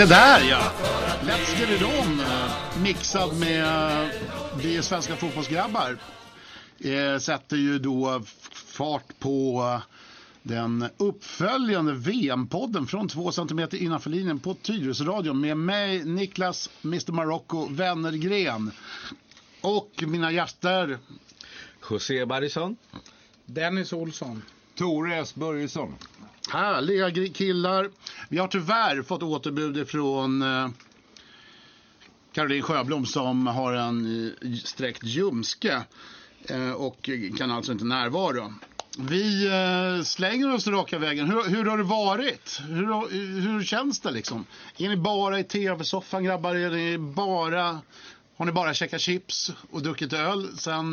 Se där ja! Let's get it on. eh, Mixad med eh, Vi är svenska fotbollsgrabbar. Eh, Sätter ju då fart på eh, den uppföljande VM-podden från två centimeter innanför linjen på Tyresöradion med mig, Niklas Mr Marocko Wennergren. Och mina gäster, José Barrison. Dennis Olsson. Tore S Börjesson härliga killar. Vi har tyvärr fått återbud från eh, Caroline Sjöblom som har en eh, sträckt ljumske eh, och kan alltså inte närvara. Vi slänger oss raka vägen. Hur, hur har det varit? Hur, hur känns det liksom? Är ni bara i tv-soffan grabbar? Är ni bara, har ni bara käkat chips och druckit öl sen,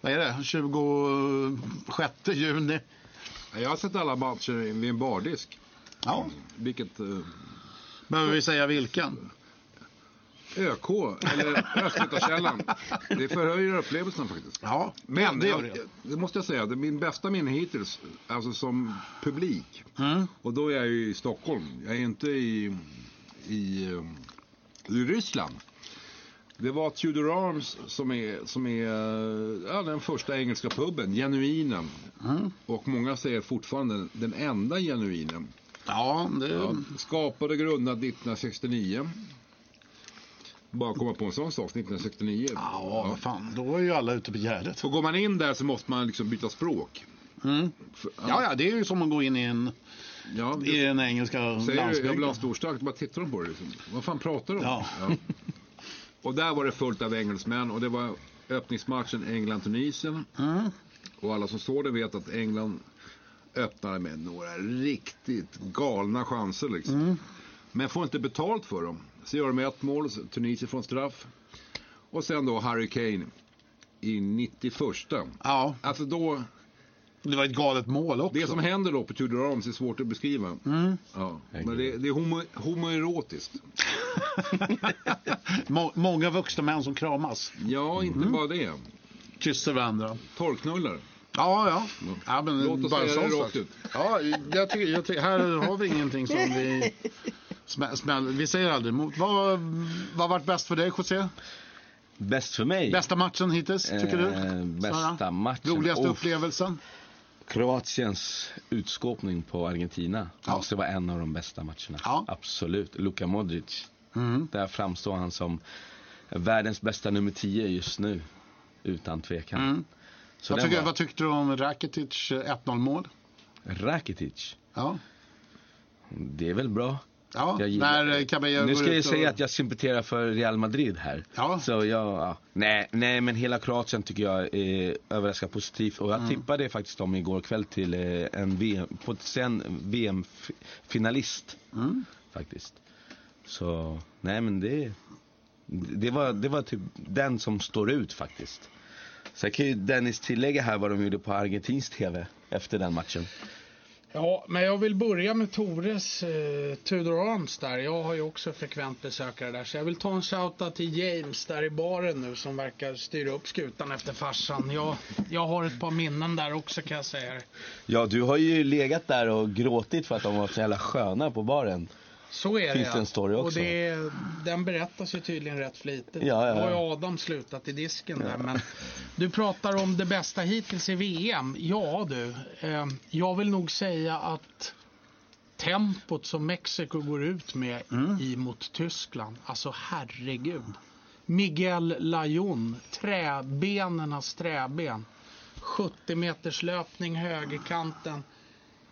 vad är det, 26 juni? Jag har sett alla matcher vid en bardisk. Ja, Vilket eh, behöver vi säga vilken? ÖK, eller Östgötakällan. Det förhöjer upplevelsen faktiskt. Ja, Men det det. det måste jag säga, det är min bästa minne hittills, alltså som publik. Mm. Och då är jag ju i Stockholm. Jag är inte i, i, eh, i Ryssland. Det var Tudor Arms som är, som är ja, den första engelska puben, genuinen. Mm. Och många säger fortfarande den enda genuinen. Ja, det... Ja, skapad och grundad 1969. Bara komma på en sån sak, 1969. Ja, vad fan, då är ju alla ute på Gärdet. Och går man in där så måste man liksom byta språk. Mm. För, Ja, ja, det är ju som att gå in i, en, ja, i den engelska Säger jag landsbygden. vill ha storstarkt, bara tittar de på det. Liksom. Vad fan pratar de om? Ja. Och där var det fullt av engelsmän och det var öppningsmatchen England-Tunisien. Mm. Och alla som såg det vet att England öppnade med några riktigt galna chanser. Liksom. Mm. Men får inte betalt för dem. Så gör de ett mål, Tunisien från straff. Och sen då Harry Kane i 91. Ja, Alltså då, det var ett galet mål också. det som händer då på Tudor Arms är svårt att beskriva. Mm. Ja. Men det, det är homo, homoerotiskt. Må, många vuxna män som kramas, Ja, inte Mm. bara det. kysser varandra. Torknullar. Ja, ja. ja men Låt oss bara säga det rakt ut. Ja, jag tycker, jag tycker, här har vi ingenting som vi smä, smäll, Vi säger aldrig emot. Vad vad har varit bäst för dig, José? Bäst för mig. Bästa matchen hittills, tycker du? Eh, bästa Sara? matchen. Roligaste upplevelsen? Kroatiens utskåpning på Argentina Ja. måste vara en av de bästa matcherna. Ja. Absolut. Luka Modric. Mm. Där framstår han som världens bästa nummer 10 just nu. Utan tvekan. Mm. Vad, tycker, var... vad tyckte du om Rakitic eh, 1-0 mål? Rakitic. Ja. Det är väl bra. Ja, när eh, Cabello Nu ska jag och- säga att jag sympaterar för Real Madrid här. Ja. Så jag, ja. nej, nej, men hela Kroatien tycker jag är överraskar positivt. Och jag Mm. tippade faktiskt om igår kväll till eh, en VM, sen VM-finalist. Mm. Faktiskt. Så, nej men det, det var, det var typ den som står ut faktiskt. Sen kan ju Dennis tillägga här vad de gjorde på argentinsk TV efter den matchen. Ja, men jag vill börja med Tores eh, Tudor Arms där. Jag har ju också frekvent besökare där. Så jag vill ta en shoutout till James där i baren nu som verkar styra upp skutan efter farsan. Jag, jag har ett par minnen där också kan jag säga. Ja, du har ju legat där och gråtit för att de var så jävla sköna på baren. Så är Finns det det en story också? Och det, den berättas ju tydligen rätt flitigt. Ja, ja, Nu har ju Adam slutat i disken där. Men du pratar om det bästa hittills i VM. Ja du, eh, jag vill nog säga att tempot som Mexiko går ut med Mm. i mot Tyskland. Alltså herregud. Miguel Lajon, träbenernas träben. 70 meters löpning högerkanten.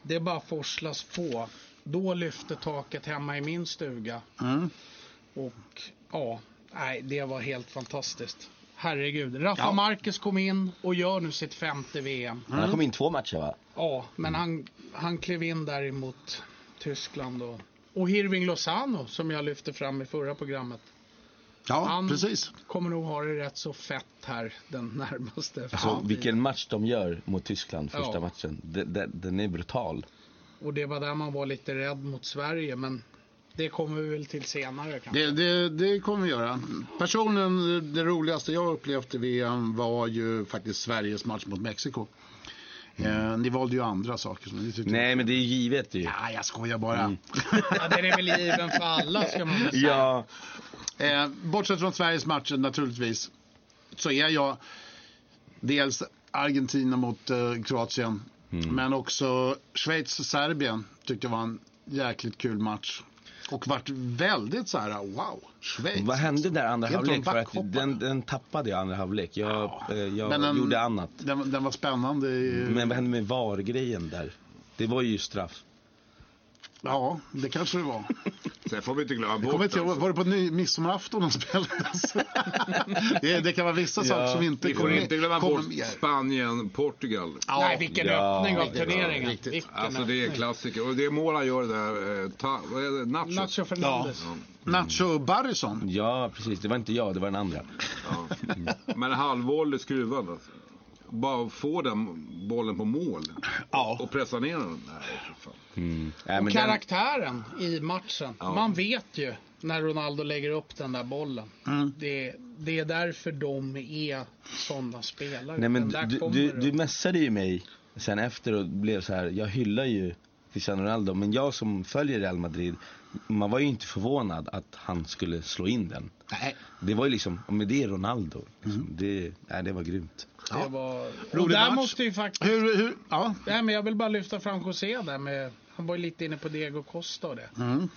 Det bara forslas på. Då lyfte taket hemma i min stuga. Mm. Och ja, nej, det var helt fantastiskt. Herregud. Rafa Ja. Marquez kom in och gör nu sitt femte VM. Han har kommit in två matcher va? Ja, men han, han klev in där emot Tyskland och, och Hirving Lozano som jag lyfte fram i förra programmet. Ja, Han precis. kommer nog ha det rätt så fett här den närmaste Alltså, vilken match de gör mot Tyskland första Ja. matchen. Den, den, den är brutal. Och det var där man var lite rädd mot Sverige, men det kommer vi väl till senare kanske. Det, det, det kommer vi göra. Personligen, det roligaste jag upplevt i VM var ju faktiskt Sveriges match mot Mexiko. Eh, ni valde ju andra saker. Som ni Nej, men det är ju givet ju. Ja, jag skojar bara. Mm. Ja, den är väl given för alla ska man väl säga. Ja, Eh, bortsett från Sveriges matcher naturligtvis, så är jag dels Argentina mot eh, Kroatien, Mm. men också Schweiz-Serbien tyckte jag var en jäkligt kul match. Och vart väldigt så här, wow, Schweiz. vad hände där andra halvlek? För att den, den tappade jag andra halvlek. Jag, eh, jag den- gjorde annat. Den, den var spännande. i- Men vad hände med VAR-grejen där? Det var ju straff. Ja, det kanske det var. Sen får vi inte glömma kommer bort alltså. var det på ny, midsommarafton de spelades? det, det kan vara vissa saker som inte Vi får kommer inte glömma kommer bort med. Spanien, Portugal. Nej, vilken Ja, öppning av turneringen. riktigt. Vilken Alltså det är klassiker. Och det mål han gör där, eh, ta, vad är det, Nacho. Nacho Fernandes. Nacho Barrison. Ja, precis. Det var inte jag, det var den andra. Ja. Men halvvolley skruvad alltså. Bara få den bollen på mål Ja. och pressa ner den. Nej. Mm. Nej, Och men den, karaktären i matchen. Man vet ju när Ronaldo lägger upp den där bollen. Mm. Det, det är därför de är sådana spelare. nej, men du, du, det. du messade ju mig sen efter och blev så här. jag hyllar ju Cristiano Ronaldo, men jag som följer Real Madrid, man var ju inte förvånad att han skulle slå in den. Nej. Det var ju liksom, men det är Ronaldo. Liksom. Mm. Det, nej, det var grymt. Det var... Och Rolig där match. måste ju faktiskt... Hur, hur, ja. Nej, men jag vill bara lyfta fram José där med... Han var ju lite inne på Diego Costa och det. Mm.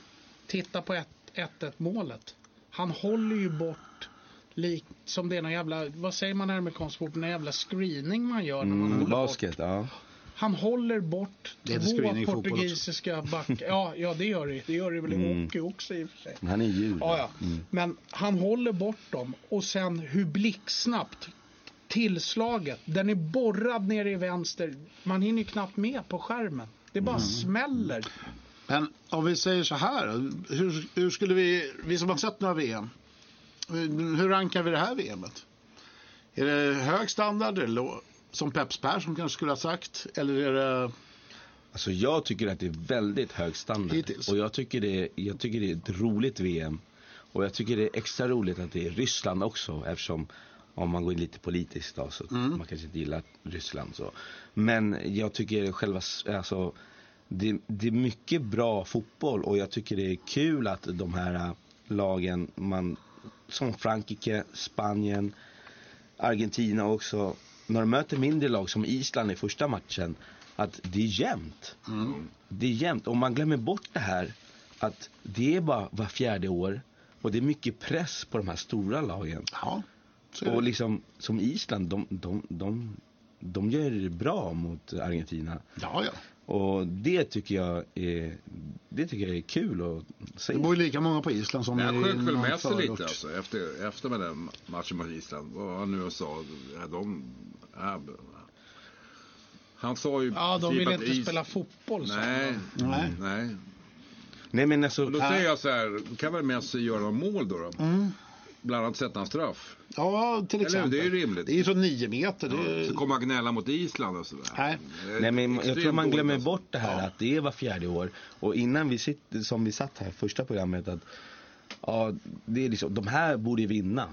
Titta på 1-1 målet. Han håller ju bort lik, som det är någon jävla, vad säger man i amerikansk fotboll, någon jävla screening man gör när man Mm, håller bort. basket, ja. Han håller bort två portugisiska backar. Ja, ja, det gör det Det gör det väl i Mm. hockey också i och för sig. Han är djur. Ja, ja. Men han håller bort dem och sen hur blixtsnabbt tillslaget. Den är borrad ner i vänster. Man hinner ju knappt med på skärmen. Det bara smäller. Men om vi säger så här, hur, hur skulle vi, vi som har sett några VM, hur hur rankar vi det här VMet? Är det hög standard, eller lå- som Peps Persson kanske skulle ha sagt, eller är det... Alltså jag tycker att det är väldigt hög standard. Hittills. Och jag tycker, det, jag tycker det är ett roligt VM. Och jag tycker det är extra roligt att det är Ryssland också eftersom om man går in lite politiskt då så Mm. man kanske inte gillar Ryssland så. Men jag tycker själva, alltså det, det är mycket bra fotboll och jag tycker det är kul att de här äh, lagen, man, som Frankrike, Spanien, Argentina också, när de möter mindre lag som Island i första matchen, att det är jämnt. Det är jämnt. Och man glömmer bort det här att det är bara var fjärde år och det är mycket press på de här stora lagen. Ja. Och liksom som Island, de, de, de, de gör det bra mot Argentina. ja, ja. Och det tycker jag är, det tycker jag är kul att se. Det bor ju lika många på Island som Jag i sjönk väl med sig lite alltså, efter, efter med den matchen mot Island. Vad han nu sa, ja, de... Ja, han sa ju... Ja, de vill inte is- spela fotboll. Nej, han. Nej. nej. Nej men alltså, Och då säger jag så här, kan väl Messi göra mål då? då? Mm. Bland annat sätta en straff. Ja, till Eller exempel. Det är ju rimligt. Det är ju så nio meter. Det är... Så kommer han gnälla mot Island och sådär. Nej. Nej, men jag tror man glömmer alltså. bort det här att det är var fjärde år. Och innan vi sitter, som vi satt här första programmet att ja, det är liksom, de här borde vinna.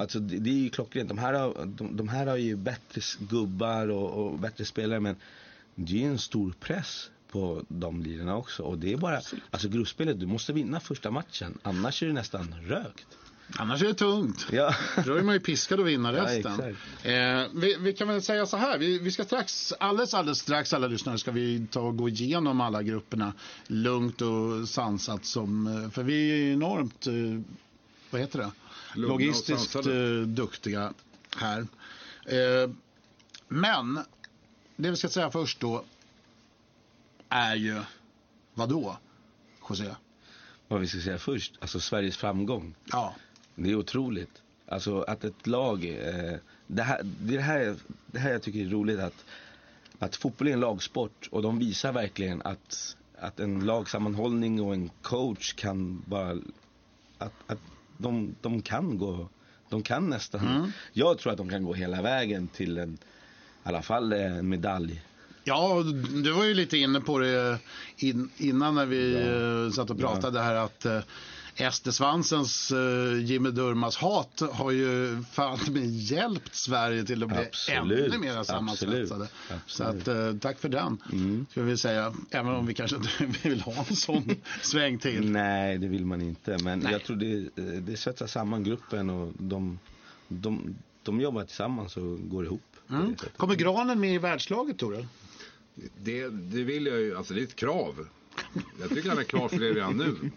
Alltså det, det är ju klockrent. De här, har, de, de här har ju bättre gubbar och, och bättre spelare men det är ju en stor press på de lirarna också. Och det är bara, alltså gruppspelet, du måste vinna första matchen. Annars är det nästan rökt. Annars är det tungt. Ja. Då är man ju piskad att vinna Ja, resten. exakt. eh, vi, vi kan väl säga så här, vi, vi ska strax, alldeles, alldeles strax alla lyssnare ska vi ta och gå igenom alla grupperna lugnt och sansat som, eh, för vi är ju enormt, eh, vad heter det, Lugna logistiskt eh, duktiga här. Eh, men, det vi ska säga först då är ju, vad då, José? Vad vi ska säga först, alltså Sveriges framgång. Ja, Det är otroligt. Alltså att ett lag, eh, det, här, det, är det, här, det här jag tycker är roligt att, att fotboll är en lagsport och de visar verkligen att, att en lagsammanhållning och en coach kan bara, att, att de, de kan gå, de kan nästan, jag tror att de kan gå hela vägen till en, i alla fall en medalj. Ja, du var ju lite inne på det in, innan när vi eh, satt och pratade här att eh, Ester Svansens uh, Jimmy Durmas hat har ju fan med hjälpt Sverige till att bli Absolut. ännu mer sammansvetsade. Så att, uh, tack för den, Mm. ska vi säga. Även om vi kanske inte vill ha en sån sväng till. Nej, det vill man inte. Men Nej. jag tror det, det sätter samman gruppen och de, de, de jobbar tillsammans och går ihop. Mm. Kommer Granen med i världslaget tror du? Det, det vill jag ju, alltså det är ett krav. Jag tycker han är klar för det redan nu.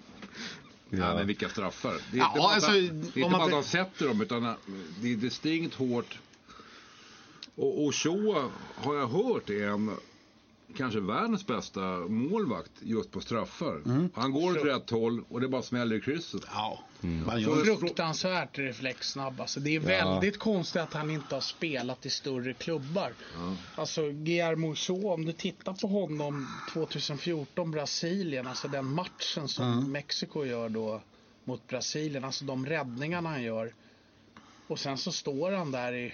Ja. men vilka straffar. Det är Ja, inte bara, alltså, det är inte om man att de sätter dem, utan det är distinkt hårt. Och Ochoa har jag hört är en, kanske världens bästa målvakt just på straffar. Mm. Han går åt rätt håll och det bara smäller i krysset. Ja, Mm. man gör. Fruktansvärt reflexsnabb. Alltså, det är väldigt konstigt att han inte har spelat i större klubbar. Alltså Guillermo Ochoa, om du tittar på honom 2014 Brasilien, alltså den matchen som Mexiko gör då mot Brasilien, alltså de räddningarna han gör. Och sen så står han där i,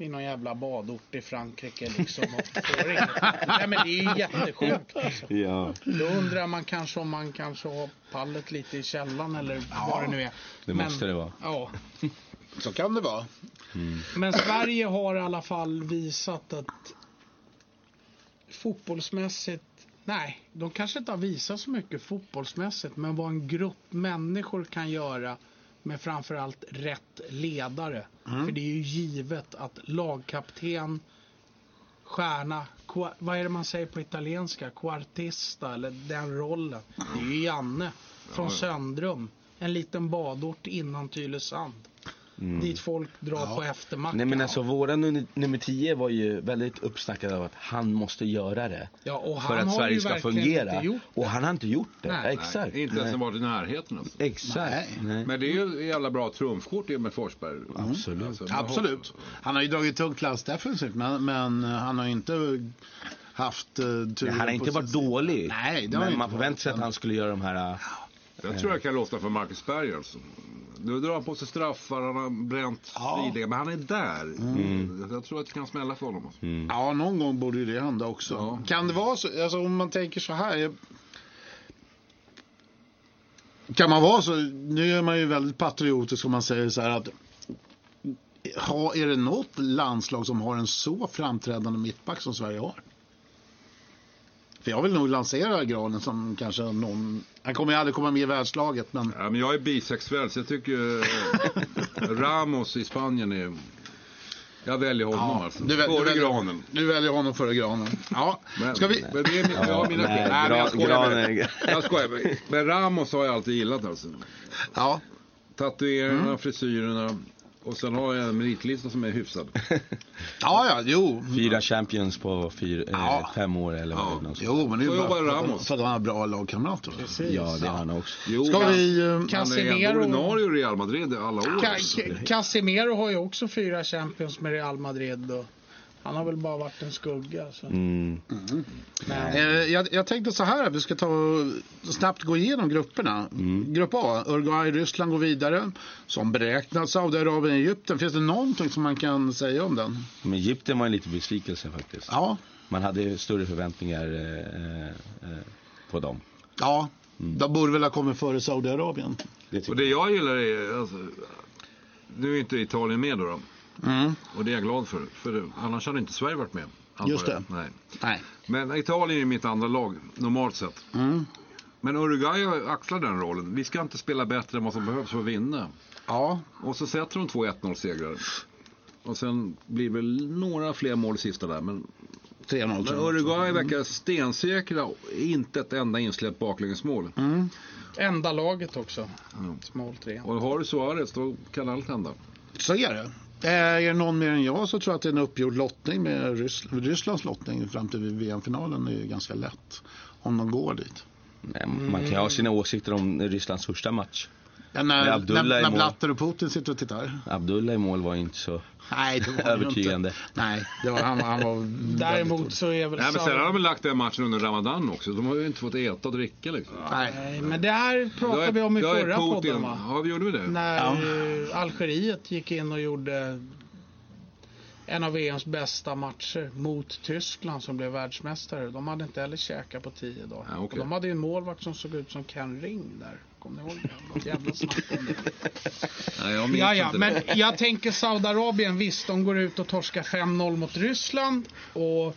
i någon jävla badort i Frankrike liksom och får inget. Nej men det är ju jättesjukt. Alltså. Ja, Då undrar man kanske om man kanske har pallet lite i källaren eller vad det nu är. det måste det vara. Ja, Så kan det vara. men Sverige har i alla fall visat att fotbollsmässigt, nej, de kanske inte har visat så mycket fotbollsmässigt, men vad en grupp människor kan göra med framförallt rätt ledare. För det är ju givet att lagkapten, stjärna, vad är det man säger på italienska? Quartista eller den rollen. Det är ju Janne från Söndrum. En liten badort innan Tylösand. Dit folk drar på eftermackan. Nej men alltså våra nummer, nummer 10 var ju väldigt uppsnackad av att han måste göra det. Ja, och för att Sverige ska fungera. och han har inte gjort det. Nej. Exakt. Nej, inte ens varit i närheten alltså. Exakt. Nej. Nej. Men det är ju jävla bra trumfkort det med Forsberg. Absolut. Alltså, Absolut. Han har ju dragit tungt lass defensivt, men, men eh, han har inte haft uh, tur Nej, han har inte varit dålig. Nej, men man varit. sig att han skulle göra de här... äh, Jag tror jag kan lossna för Marcus Berg alltså. Nu drar han på sig straffar, han har bränt Ja. friläge, men han är där. Jag tror att det kan smälla för honom. Alltså. Ja, någon gång borde ju det hända också. Ja. Kan det vara så, alltså om man tänker så här. jag- Kan man vara så, nu är man ju väldigt patriotisk om man säger så här att ha, är det något landslag som har en så framträdande mittback som Sverige har? För jag vill nog lansera Granen som kanske någon, han kommer ju aldrig komma med i världslaget men Ja, men jag är bisexuell så jag tycker eh, Ramos i Spanien är... Jag väljer honom alltså. du, väl- du, Före väljer, granen. du väljer honom före Granen. Ja, Men, ska vi? men det är, jag har mina nej, nej, men jag skojar med dig. Jag skojar med dig. Men Ramos har jag alltid gillat alltså. Ja, Tatueringarna, Mm. frisyrerna. Och sen har jag en meritlista som är hyfsad. ja, ja, jo. Fyra champions på fyra, Ja. eh, fem år eller vad Ja. det är. något sånt. Jo, men det är Så ju bara Ramos. för att han har bra lagkamrater. Ja, det har han också. Jo, Ska vi... eh, Han är ändå Casemiro, ordinarie i Real Madrid alla år. Ca- Casemiro har ju också fyra Champions med Real Madrid. Och han har väl bara varit en skugga. Så. Mm. Men, Eh, jag, jag tänkte så här, vi ska ta snabbt gå igenom grupperna. Grupp A, Uruguay, Ryssland går vidare. Som beräknat Saudiarabien, Egypten. Finns det någonting som man kan säga om den? Men Egypten var en liten besvikelse faktiskt. Ja, Man hade större förväntningar eh, eh, på dem. ja. De borde väl ha kommit före Saudiarabien. Det Och det jag gillar är, alltså, nu är inte Italien med då, då. Mm. Och det är jag glad för. För annars hade inte Sverige varit med. Just det. Nej. Nej. Men Italien är mitt andra lag, normalt sett. Mm. Men Uruguay axlar den rollen. Vi ska inte spela bättre än vad som behövs för att vinna. Ja, Och så sätter de två 1-0 segrar. Och sen blir det väl några fler mål i sista där. Men, 3-0 men tror jag. Uruguay verkar stensäkra. Inte ett enda insläppt baklängesmål. enda laget också. Smål tre. Och har du Suarez då kan allt hända. Så är det. Är det någon mer än jag så tror jag att det är en uppgjord lottning med Ryssland. Rysslands lottning fram till VM-finalen är ju ganska lätt. Om de går dit. Nej, Man kan ju ha sina åsikter om Rysslands första match. Ja, när, när, i när mål. Blatter och Putin sitter och tittar. Abdullah i mål var inte så... Nej, det var Övertygande. Inte. Nej, det var, han, han var Däremot så är väl Nej, men sen har de väl lagt den matchen under Ramadan också. De har ju inte fått äta och dricka liksom. Nej. Nej, men det här pratade är- vi om i förra Putin- podden va? Ja, vi gjorde vi det? När Ja. Algeriet gick in och gjorde en av VMs bästa matcher mot Tyskland som blev världsmästare. De hade inte heller käkat på tio dagar. Ja. Och de hade ju en målvakt som såg ut som Ken Ring där. Kommer ni ihåg det? Något jävla snack om det. Nej, jag Ja, ja, men det. jag tänker Saudiarabien, visst, de går ut och torskar 5-0 mot Ryssland. Och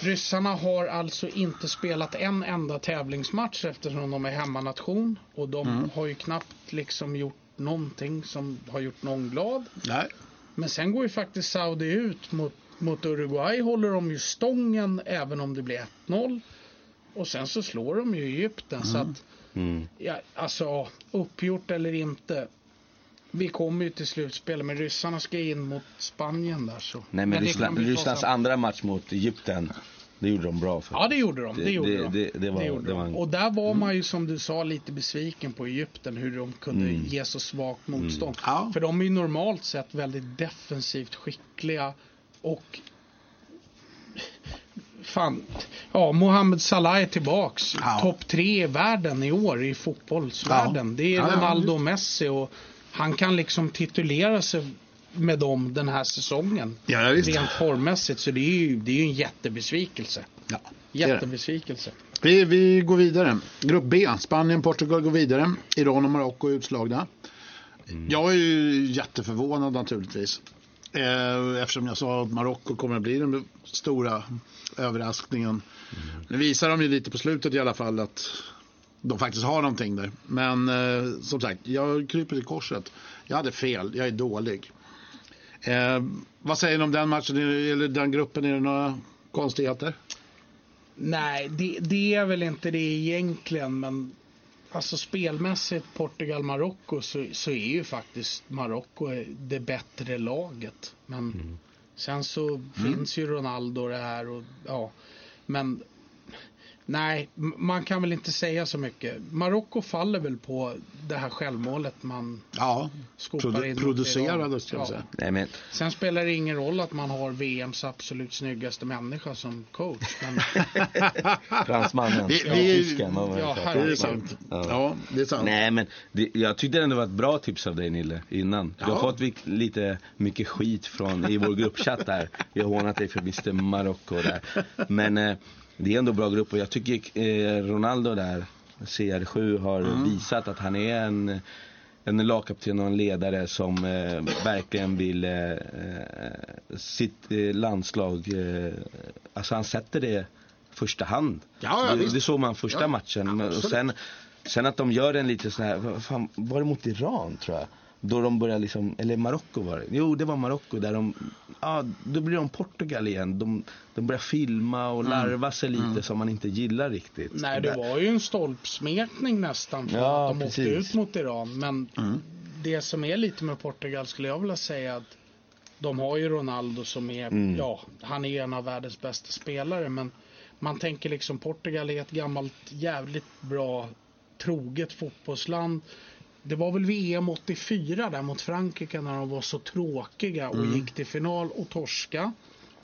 ryssarna har alltså inte spelat en enda tävlingsmatch eftersom de är hemmanation. Och de Mm. har ju knappt liksom gjort någonting som har gjort någon glad. Nej. Men sen går ju faktiskt Saudi ut mot, mot Uruguay, håller de ju stången även om det blir 1-0. Och sen så slår de ju Egypten. Så att, Mm. ja, alltså uppgjort eller inte. Vi kommer ju till slutspel, men ryssarna ska in mot Spanien där så. Nej men det Ryssland, Rysslands andra match mot Egypten, det gjorde de bra för. Ja, det gjorde de. Det, Det- gjorde det- de. det- det var- gjorde det de. var en- Och där var man ju som du sa lite besviken på Egypten hur de kunde Mm. ge så svagt motstånd. Ja. För de är ju normalt sett väldigt defensivt skickliga och Fan, ja, Mohamed Salah är tillbaks. Ja. Topp tre i världen i år i fotbollsvärlden. Ja. Det är Ronaldo och Messi och han kan liksom titulera sig med dem den här säsongen. Ja, ja, visst. Rent formmässigt, så det är ju, det är ju en jättebesvikelse. Ja. Jättebesvikelse. Vi, vi går vidare. Grupp B. Spanien, Portugal går vidare. Iran och Marocko är utslagna. Jag är ju jätteförvånad naturligtvis. Eh, eftersom jag sa att Marocko kommer att bli den stora överraskningen. Nu visar de ju lite på slutet i alla fall att de faktiskt har någonting där. Men eh, som sagt, jag kryper i korset. Jag hade fel, jag är dålig. Eh, vad säger ni om den matchen, eller den gruppen? Är det några konstigheter? Nej, det, det är väl inte det egentligen, men alltså spelmässigt Portugal-Marocko så, så är ju faktiskt Marocko det bättre laget. Men sen så finns ju Ronaldo det här och ja, men nej, man kan väl inte säga så mycket. Marocko faller väl på det här självmålet man Ja, skopar produ- in mot producerade Iran. ska jag Ja. säga. Nej men, Sen spelar det ingen roll att man har VMs absolut snyggaste människa som coach. Men fransmannen, Vi- ja, vi- tysken, ja, Det är Ja. sant. Ja. Ja, det är sant. Nej men det, jag tyckte ändå det var ett bra tips av dig Nille innan. Du Ja. har fått vi- lite mycket skit från i vår gruppchatt där. Vi har hånat dig för Mr Marocko där. Men eh, det är ändå bra grupp och jag tycker eh, Ronaldo där, CR7 har Mm. visat att han är en en lagkapten och en ledare som eh, verkligen vill eh, eh, sitt eh, landslag, eh, alltså han sätter det första hand. Ja, ja, det, det såg man första Ja, matchen. Och sen, sen att de gör en lite sån här, fan, var det mot Iran tror jag? Då de börjar liksom, eller Marocko var det. Jo, det var Marocko där de, ja, då blir de Portugal igen. De, de börjar filma och larva sig lite som man inte gillar riktigt. Nej, det var ju en stolpsmekning nästan för Ja, att de åkte precis. ut mot Iran. Men det som är lite med Portugal skulle jag vilja säga att de har ju Ronaldo som är, Mm. ja, han är en av världens bästa spelare. Men man tänker liksom Portugal är ett gammalt jävligt bra troget fotbollsland. Det var väl VM 84 där mot Frankrike när de var så tråkiga och gick till final och torska.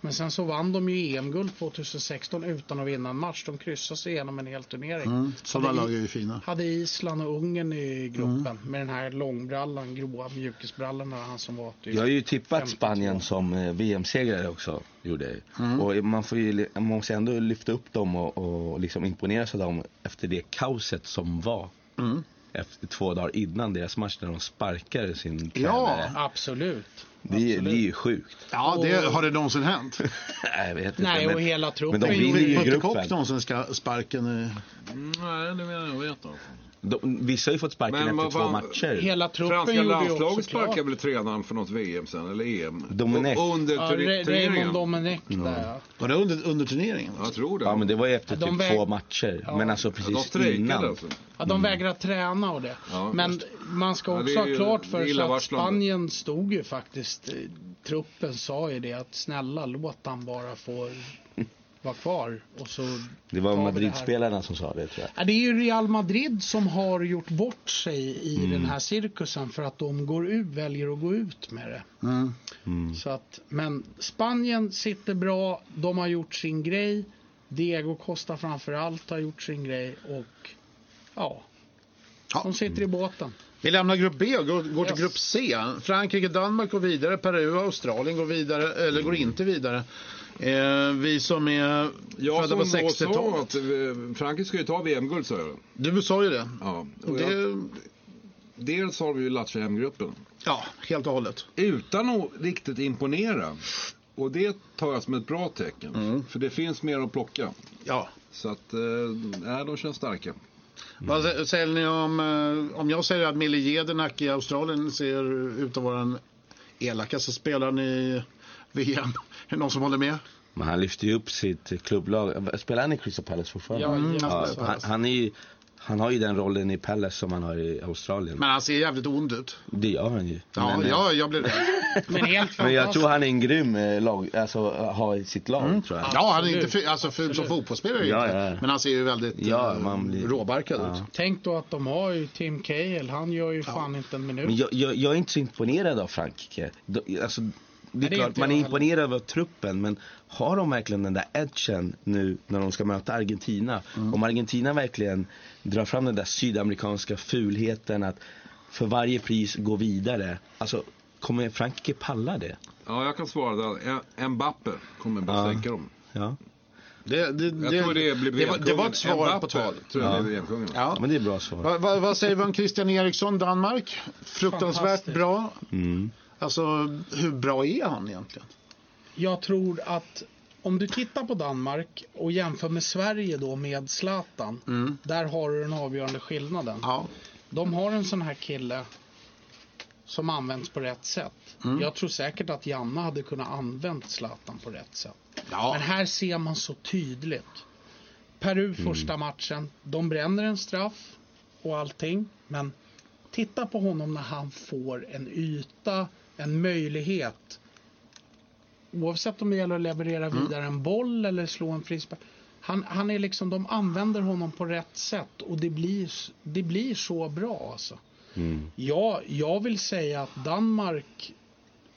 Men sen så vann de ju EM-guld 2016 utan att vinna en match. De kryssade sig igenom en hel turnering. Mm, sådana Hade lag i- är ju fina. Hade Island och Ungern i gruppen med den här långbrallan, gråa mjukisbrallan han som var typ Jag har ju tippat 52. Spanien som eh, VM-segrare också. Gjorde jag. Mm. Och man, får ju, man måste ändå lyfta upp dem och, och liksom imponeras av dem efter det kaoset som var. Mm. Efter två dagar innan deras match när de sparkade sin Ja. tränare. Absolut. Det, är- Absolut. det är ju sjukt. Ja, det, har det någonsin hänt? Nej, jag vet inte. Nej, men, och hela truppen men de vinner ju gruppen. Kock någonsin ska sparken? i- Nej, det menar jag vet inte. De, Vissa har ju fått sparken Men efter två matcher. Hela truppen Franska landslaget sparkade väl tränaren för något VM sen, eller EM? Domenech. Och Under Ja, Ra- Raymond? Domenech där ja. Var det under, under turneringen? Jag tror det. Ja men det var ju efter De typ väg- två matcher. Ja. Men alltså Ja, de precis innan. alltså. Ja, de vägrar träna och det. Ja, Men just. man ska Ja, också är ha klart för sig att. Spanien stod ju faktiskt, eh, truppen sa ju det att snälla låt han bara få vara kvar. Och så Det var Madrid-spelarna som sa det tror jag. Ja, det är ju Real Madrid som har gjort bort sig i Mm. den här cirkusen för att de går ut, väljer att gå ut med det. Mm. Mm. Så att, men Spanien sitter bra, de har gjort sin grej. Diego Costa framför allt har gjort sin grej och ja, Ja. de sitter i båten. Vi lämnar grupp B och går, går till Yes. grupp C. Frankrike, Danmark går vidare, Peru och Australien går vidare, eller går inte vidare. Eh, vi som är Jag födda på som sa 60-talet. att eh, Frankrike ska ju ta VM-guld sa jag. Du sa ju det. Ja, och jag, det dels har vi ju hem gruppen. ja, helt och hållet. Utan att riktigt imponera. Och det tar jag som ett bra tecken. För det finns mer att plocka. Ja. Så att, eh, de känns starka. Vad sä- säger ni om, eh, om jag säger att Mille Jedernack i Australien ser ut att vara den elakaste spelaren i VM? Är det någon som håller med? Men han lyfter ju upp sitt klubblag. Spelar han i Crystal Palace fortfarande? Ja, Mm, ja, han, han, är ju, han har ju den rollen i Palace som han har i Australien. Men han ser jävligt ond ut. Det gör han ju. Ja, men, eh, ja jag blir rädd. Men helt men jag tror han är en grym eh, lag, alltså ha i sitt lag tror jag. Ja, han är inte ful, alltså ful som fotbollsspelare Ja, ja. Men han ser ju väldigt Ja, eh, man blir- råbarkad Ja. ut. Tänk då att de har ju Tim Cahill. Han gör ju fan inte en minut. Men jag, jag, jag är inte så imponerad av Frankrike. De- Alltså, det är det är klart, man är imponerad av truppen, men har de verkligen den där edgen nu när de ska möta Argentina? Mm. Om Argentina verkligen drar fram den där sydamerikanska fulheten att för varje pris gå vidare. Alltså, kommer Frankrike palla det? Ja, jag kan svara där. En- Mbappe kommer bara Ja. sänka dem. Ja, Det, det, Jag tror det blir det, var, det var ett svar VM-kungen. på tal. tror jag Ja. Ja. men det är bra svar. Va, va, vad säger vi om Christian Eriksson, Danmark? Fruktansvärt bra. Mm. Alltså, hur bra är han egentligen? Jag tror att om du tittar på Danmark och jämför med Sverige då med Zlatan. Mm. Där har du den avgörande skillnaden. Ja. De har en sån här kille som används på rätt sätt. Mm. Jag tror säkert att Janne hade kunnat använt Zlatan på rätt sätt. Ja. Men här ser man så tydligt. Peru första matchen. De bränner en straff och allting. Men titta på honom när han får en yta, en möjlighet. Oavsett om det gäller att leverera vidare en boll eller slå en frispark. Han, han är liksom, de använder honom på rätt sätt och det blir, det blir så bra alltså. Mm. Ja, jag vill säga att Danmark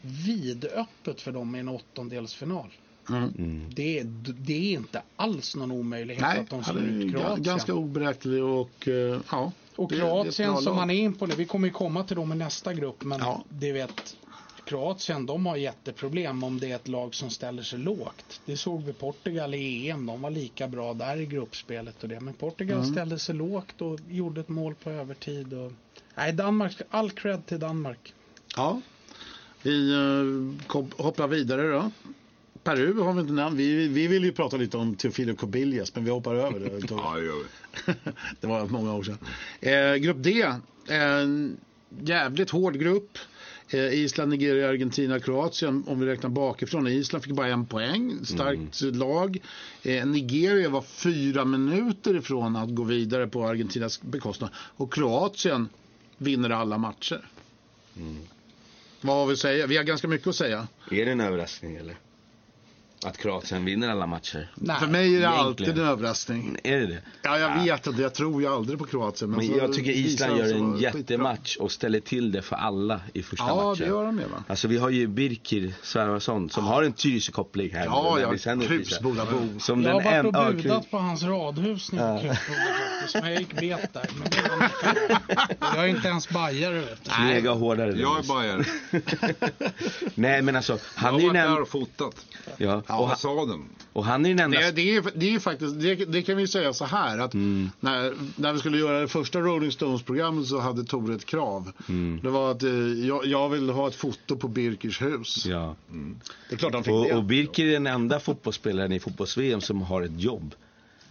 vidöppet för dem i en åttondelsfinal. Mm. Det, är- det är inte alls någon omöjlighet Nej, att de slår ut Kroatien. ganska oberäknelig och eh, ja. och Kroatien som man är in på nu, vi kommer ju komma till dem i nästa grupp, men Ja. det vet Kroatien, de har jätteproblem om det är ett lag som ställer sig lågt. Det såg vi Portugal i EM, de var lika bra där i gruppspelet och det. Men Portugal Mm. ställde sig lågt och gjorde ett mål på övertid. Och... Nej, Danmark, all cred till Danmark. ja. Vi eh, hoppar vidare då. Peru har vi inte nämnt. Vi, vi vill ju prata lite om Teofilo Cobillas, men vi hoppar över det. Ja, det gör vi. det var många år sedan. Eh, grupp D. En jävligt hård grupp. Eh, Island, Nigeria, Argentina, Kroatien. Om vi räknar bakifrån. Island fick bara en poäng. Starkt lag. Eh, Nigeria var fyra minuter ifrån att gå vidare på Argentinas bekostnad. Och Kroatien vinner alla matcher. Vad har vi att säga? Vi har ganska mycket att säga. Är det en överraskning eller? Att Kroatien vinner alla matcher? Nej. För mig är det alltid egentligen. en överraskning. Är det det? Ja, jag vet inte. Jag tror ju aldrig på Kroatien. Men så jag tycker Island gör en jättematch och ställer till det för alla i första Ja, matchen. det gör de ju va? Alltså vi har ju Birkir Svervarsson som har en Tyresö-koppling här. Ja, nu, ja. Krusbodabo. Som Jag har den varit och en- ja, budat på hans radhus jag var faktiskt. Men jag gick bet där. Men var. Jag är inte ens bajare vet du. Knega hårdare. Jag är bajare. Nej men alltså, Jag han har är ju varit där och fotat. Ja, och, han, Ambassaden. och han är den enda... Det, det, är, det är faktiskt, det, det kan vi säga så här att Mm. när, när vi skulle göra det första Rolling Stones-programmet så hade Tore ett krav. Mm. Det var att eh, jag, jag vill ha ett foto på Birkers hus. Ja. Det är klart han fick Och, det. och Birkir är den enda fotbollsspelaren i fotbolls-VM som har ett jobb.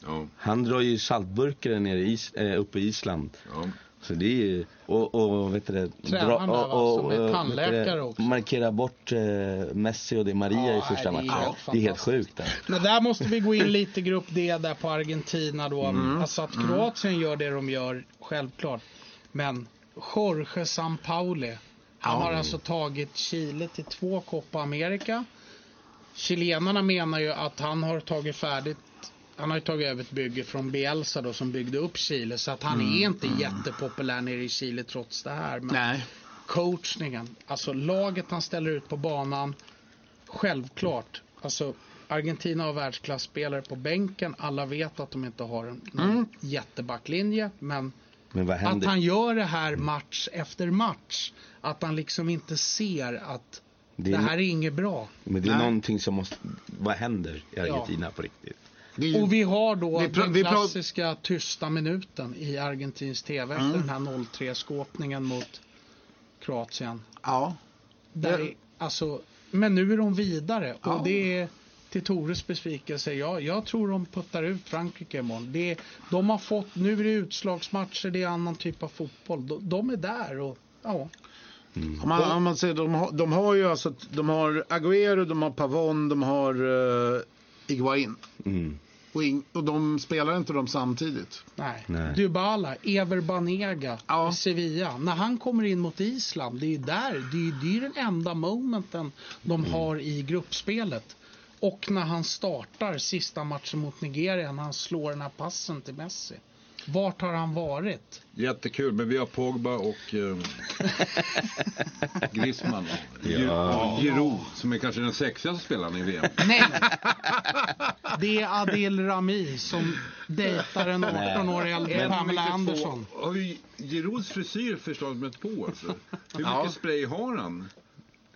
Ja, Han drar ju saltburkar nere i eh, uppe i Island. ja. Så det är ju, och, och vet du det, Tränaren där, va, som är eh, vet du tandläkare det, också. Markera bort eh, Messi och det Maria Ja, i första det är matchen. det är helt sjukt. Där. Men där måste vi gå in lite grupp D där på Argentina då. Alltså att Kroatien gör det de gör, självklart. Men Jorge Sampaoli. Han har alltså tagit Chile till två Copa America. Chilenarna menar ju att han har tagit färdigt han har ju tagit över ett bygge från Bielsa då som byggde upp Chile så att han är inte jättepopulär nere i Chile trots det här. Men Nej. coachningen, alltså laget han ställer ut på banan. Självklart, alltså Argentina har världsklasspelare på bänken. Alla vet att de inte har en någon jättebacklinje, men Men vad Att han gör det här match efter match. Att han liksom inte ser att Det det, är- här är inget bra. Men det är Nej. någonting som måste... Vad händer i Argentina på riktigt? Ju- Och vi har då Vi pra- den klassiska tysta minuten i argentinsk TV Mm. efter den här 0-3-skåpningen mot Kroatien. ja. Där, Det- alltså, men nu är de vidare Ja. och det är till Tores besvikelse. Ja, jag tror de puttar ut Frankrike imorgon. Det är, de har fått, nu är det utslagsmatcher, det är annan typ av fotboll. De, de är där och ja. Om man, om man säger, de, har, de har ju alltså, de har Agüero, de har Pavon, de har uh, Iguain. Mm. Och, in, och de spelar inte de samtidigt. Nej. Nej. Dybala, Ever Banega Ja. i Sevilla. När han kommer in mot Island, det är där, det är, det är den enda momenten de har i gruppspelet. Och när han startar sista matchen mot Nigeria, när han slår den här passen till Messi. Vart har han varit? Jättekul, men vi har Pogba och eh, Griezmann. Ja. Giroud, som är kanske den sexigaste spelaren i VM. Nej! Det är Adil Rami som dejtar en 18 år äldre Pamela Andersson. Har ju Girouds frisyr förstås med på alltså. Hur Ja. mycket spray har han?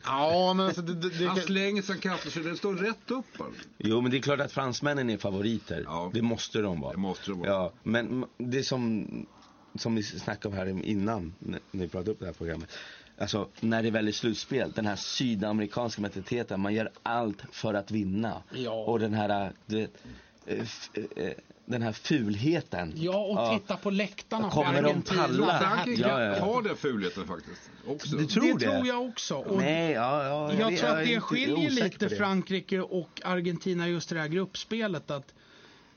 Ja, men alltså, det, det, det, Han slänger sig, han kastar sig, den står rätt upp alltså. Jo, men det är klart att fransmännen är favoriter. Ja. Det måste de vara. Det måste de vara. Ja, men det som, som vi snackade om här innan, när vi pratade upp det här programmet. Alltså, när det väl är slutspel, den här sydamerikanska mentaliteten, man gör allt för att vinna. Ja. Och den här, du vet, den här fulheten. Ja, och titta på läktarna Kommer de Argentina. palla? Frankrike Ja, ja, ja. har den fulheten faktiskt. Också. Du tror det, det? tror jag också. Och Nej, ja, ja, jag vet- tror att det skiljer lite. Frankrike och Argentina just i det här gruppspelet. Att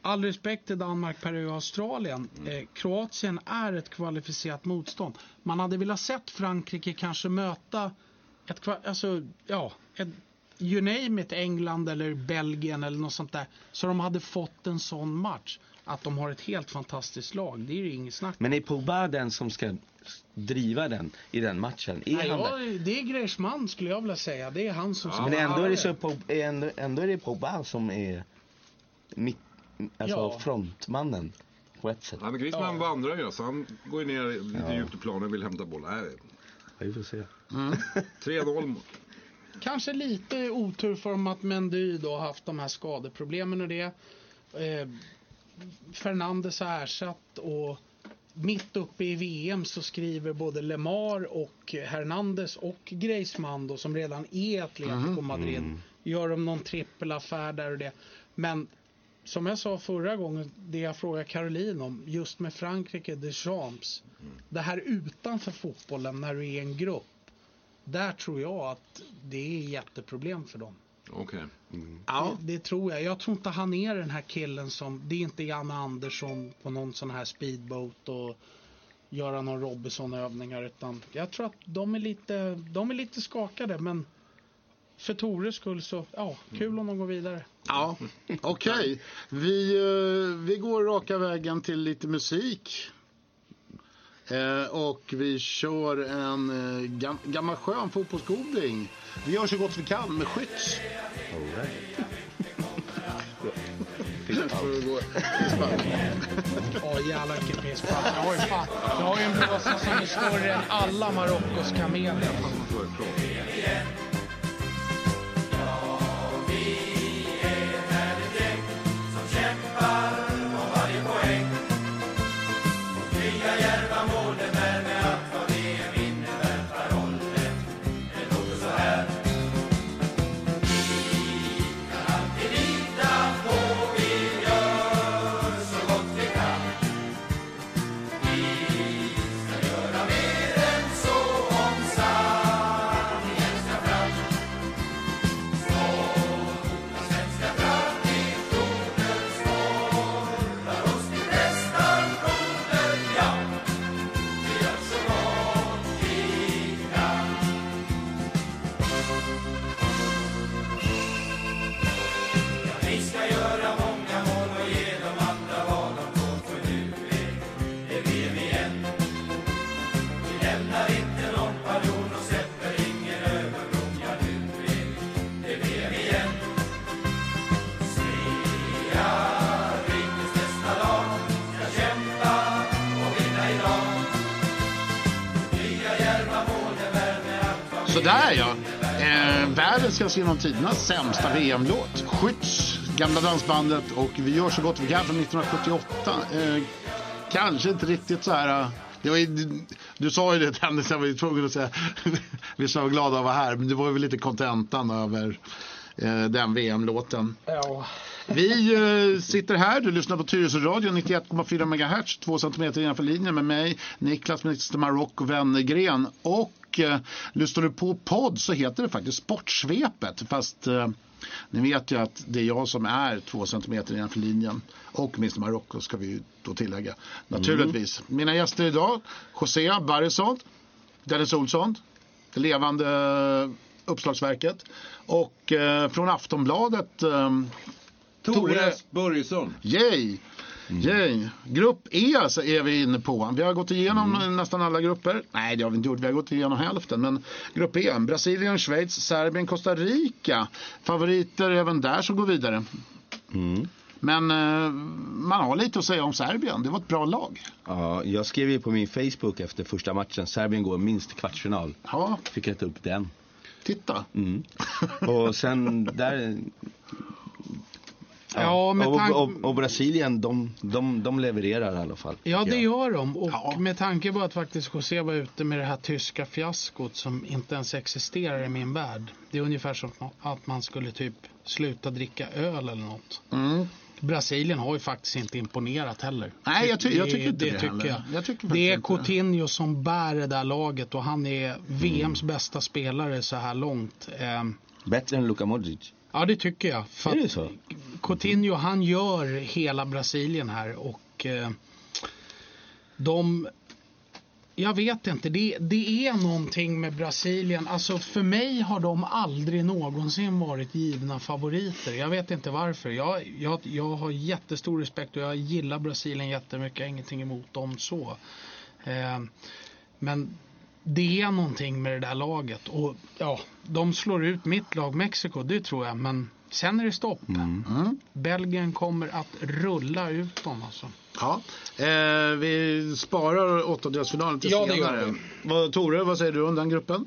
all respekt till Danmark, Peru och Australien. Mm. Eh, Kroatien är ett kvalificerat motstånd. Man hade velat sett Frankrike kanske möta ett, alltså, ja, ett, you name it, England eller Belgien eller något sånt där. Så de hade fått en sån match. Att de har ett helt fantastiskt lag, det är ju inget snack Men är Pogba den som ska driva den i den matchen? Är Nej, han ja, det är Griezmann skulle jag vilja säga. Det är han som ska Men ändå är det, så ändå, ändå är det Pogba som är mitt, alltså Ja. frontmannen på ett sätt. Ja, men Griezmann Ja. vandrar ju, så han går ju ner lite Ja. djupt i planen och vill hämta boll. Nej, Vi får se. 3-0 mot- Kanske lite otur för dem att Mendy då har haft de här skadeproblemen och det. Eh, Fernandes har ersatt och mitt uppe i VM så skriver både Lemar och Hernandez och Griezmann då som redan är Atletico Madrid. Gör de någon trippelaffär där och det. Men som jag sa förra gången, det jag frågade Caroline om, just med Frankrike, Deschamps. Det här utanför fotbollen när du är en grupp. Där tror jag att det är jätteproblem för dem. Okej. ja. Det, det tror jag. Jag tror inte han är den här killen som, det är inte Janne Andersson på någon sån här speedboat och göra någon Robinson-övningar utan jag tror att de är lite, de är lite skakade men för Tores skull så, ja, kul om de går vidare. Ja, okej. Vi, eh, vi går raka vägen till lite musik. Eh, och vi kör en eh, gam, gammal skön fotbollsgoding. Vi gör så gott vi kan med skytts. All right. Gå- Ja, jävlar vilken pisspass. Jag har ju fan, jag har ju en blåsa som är större än alla Marockos kameler. Sådär ja. Eh, världens kanske genom tiderna sämsta VM-låt. Skytts, gamla dansbandet och vi gör så gott vi kan från 1978. Eh, kanske inte riktigt så här... eh, Det var ju, du, du sa ju det Dennis, jag var ju tvungen att säga vi är så glada att vara här, men det var väl lite kontentan över eh, den VM-låten. Ja. Vi eh, sitter här, du lyssnar på Tyresö Radio 91,4 MHz, två centimeter innanför linjen med mig, Niklas Mr Marock och Wennergren. Och eh, lyssnar du på podd så heter det faktiskt Sportsvepet, fast eh, ni vet ju att det är jag som är två centimeter innanför linjen. Och Mr Marocko ska vi ju då tillägga, naturligtvis. Mina gäster idag, José Barrisson, Dennis Olsson, det levande uppslagsverket. Och eh, från Aftonbladet, eh, Tore Börjesson. Yay! Yay. Grupp E så är vi inne på. Vi har gått igenom nästan alla grupper. Nej, det har vi inte gjort. Vi har gått igenom hälften. Men grupp E. Brasilien, Schweiz, Serbien, Costa Rica. Favoriter även där som går vidare. Men eh, man har lite att säga om Serbien. Det var ett bra lag. Ja, jag skrev ju på min Facebook efter första matchen, Serbien går minst kvartsfinal. Ja, Fick jag ta upp den. titta. Mm. Och sen där... Ja, med och, och, och Brasilien, de, de, de levererar i alla fall. Ja, tycker det gör de. Och Ja. med tanke på att faktiskt José var ute med det här tyska fiaskot som inte ens existerar i min värld. Det är ungefär som att man skulle typ sluta dricka öl eller något. Mm. Brasilien har ju faktiskt inte imponerat heller. Nej, jag ty- jag tycker inte det tycker heller. jag. Jag tycker det är inte det. Coutinho som bär det där laget och han är VMs bästa spelare så här långt. Ehm, Bättre än Luka Modric. Ja, det tycker jag. För Är det så? Coutinho, han gör hela Brasilien här och eh, de... Jag vet inte, det, det är någonting med Brasilien. Alltså för mig har de aldrig någonsin varit givna favoriter. Jag vet inte varför. Jag, jag, jag har jättestor respekt och jag gillar Brasilien jättemycket. Jag har ingenting emot dem så. Eh, men det är någonting med det där laget. Och ja, de slår ut mitt lag Mexiko, det tror jag. Men sen är det stopp. Mm. Belgien kommer att rulla ut dem alltså. Ja. Eh, vi sparar åttondelsfinalen till Ja, senare. Vad, Tore, vad säger du om den gruppen?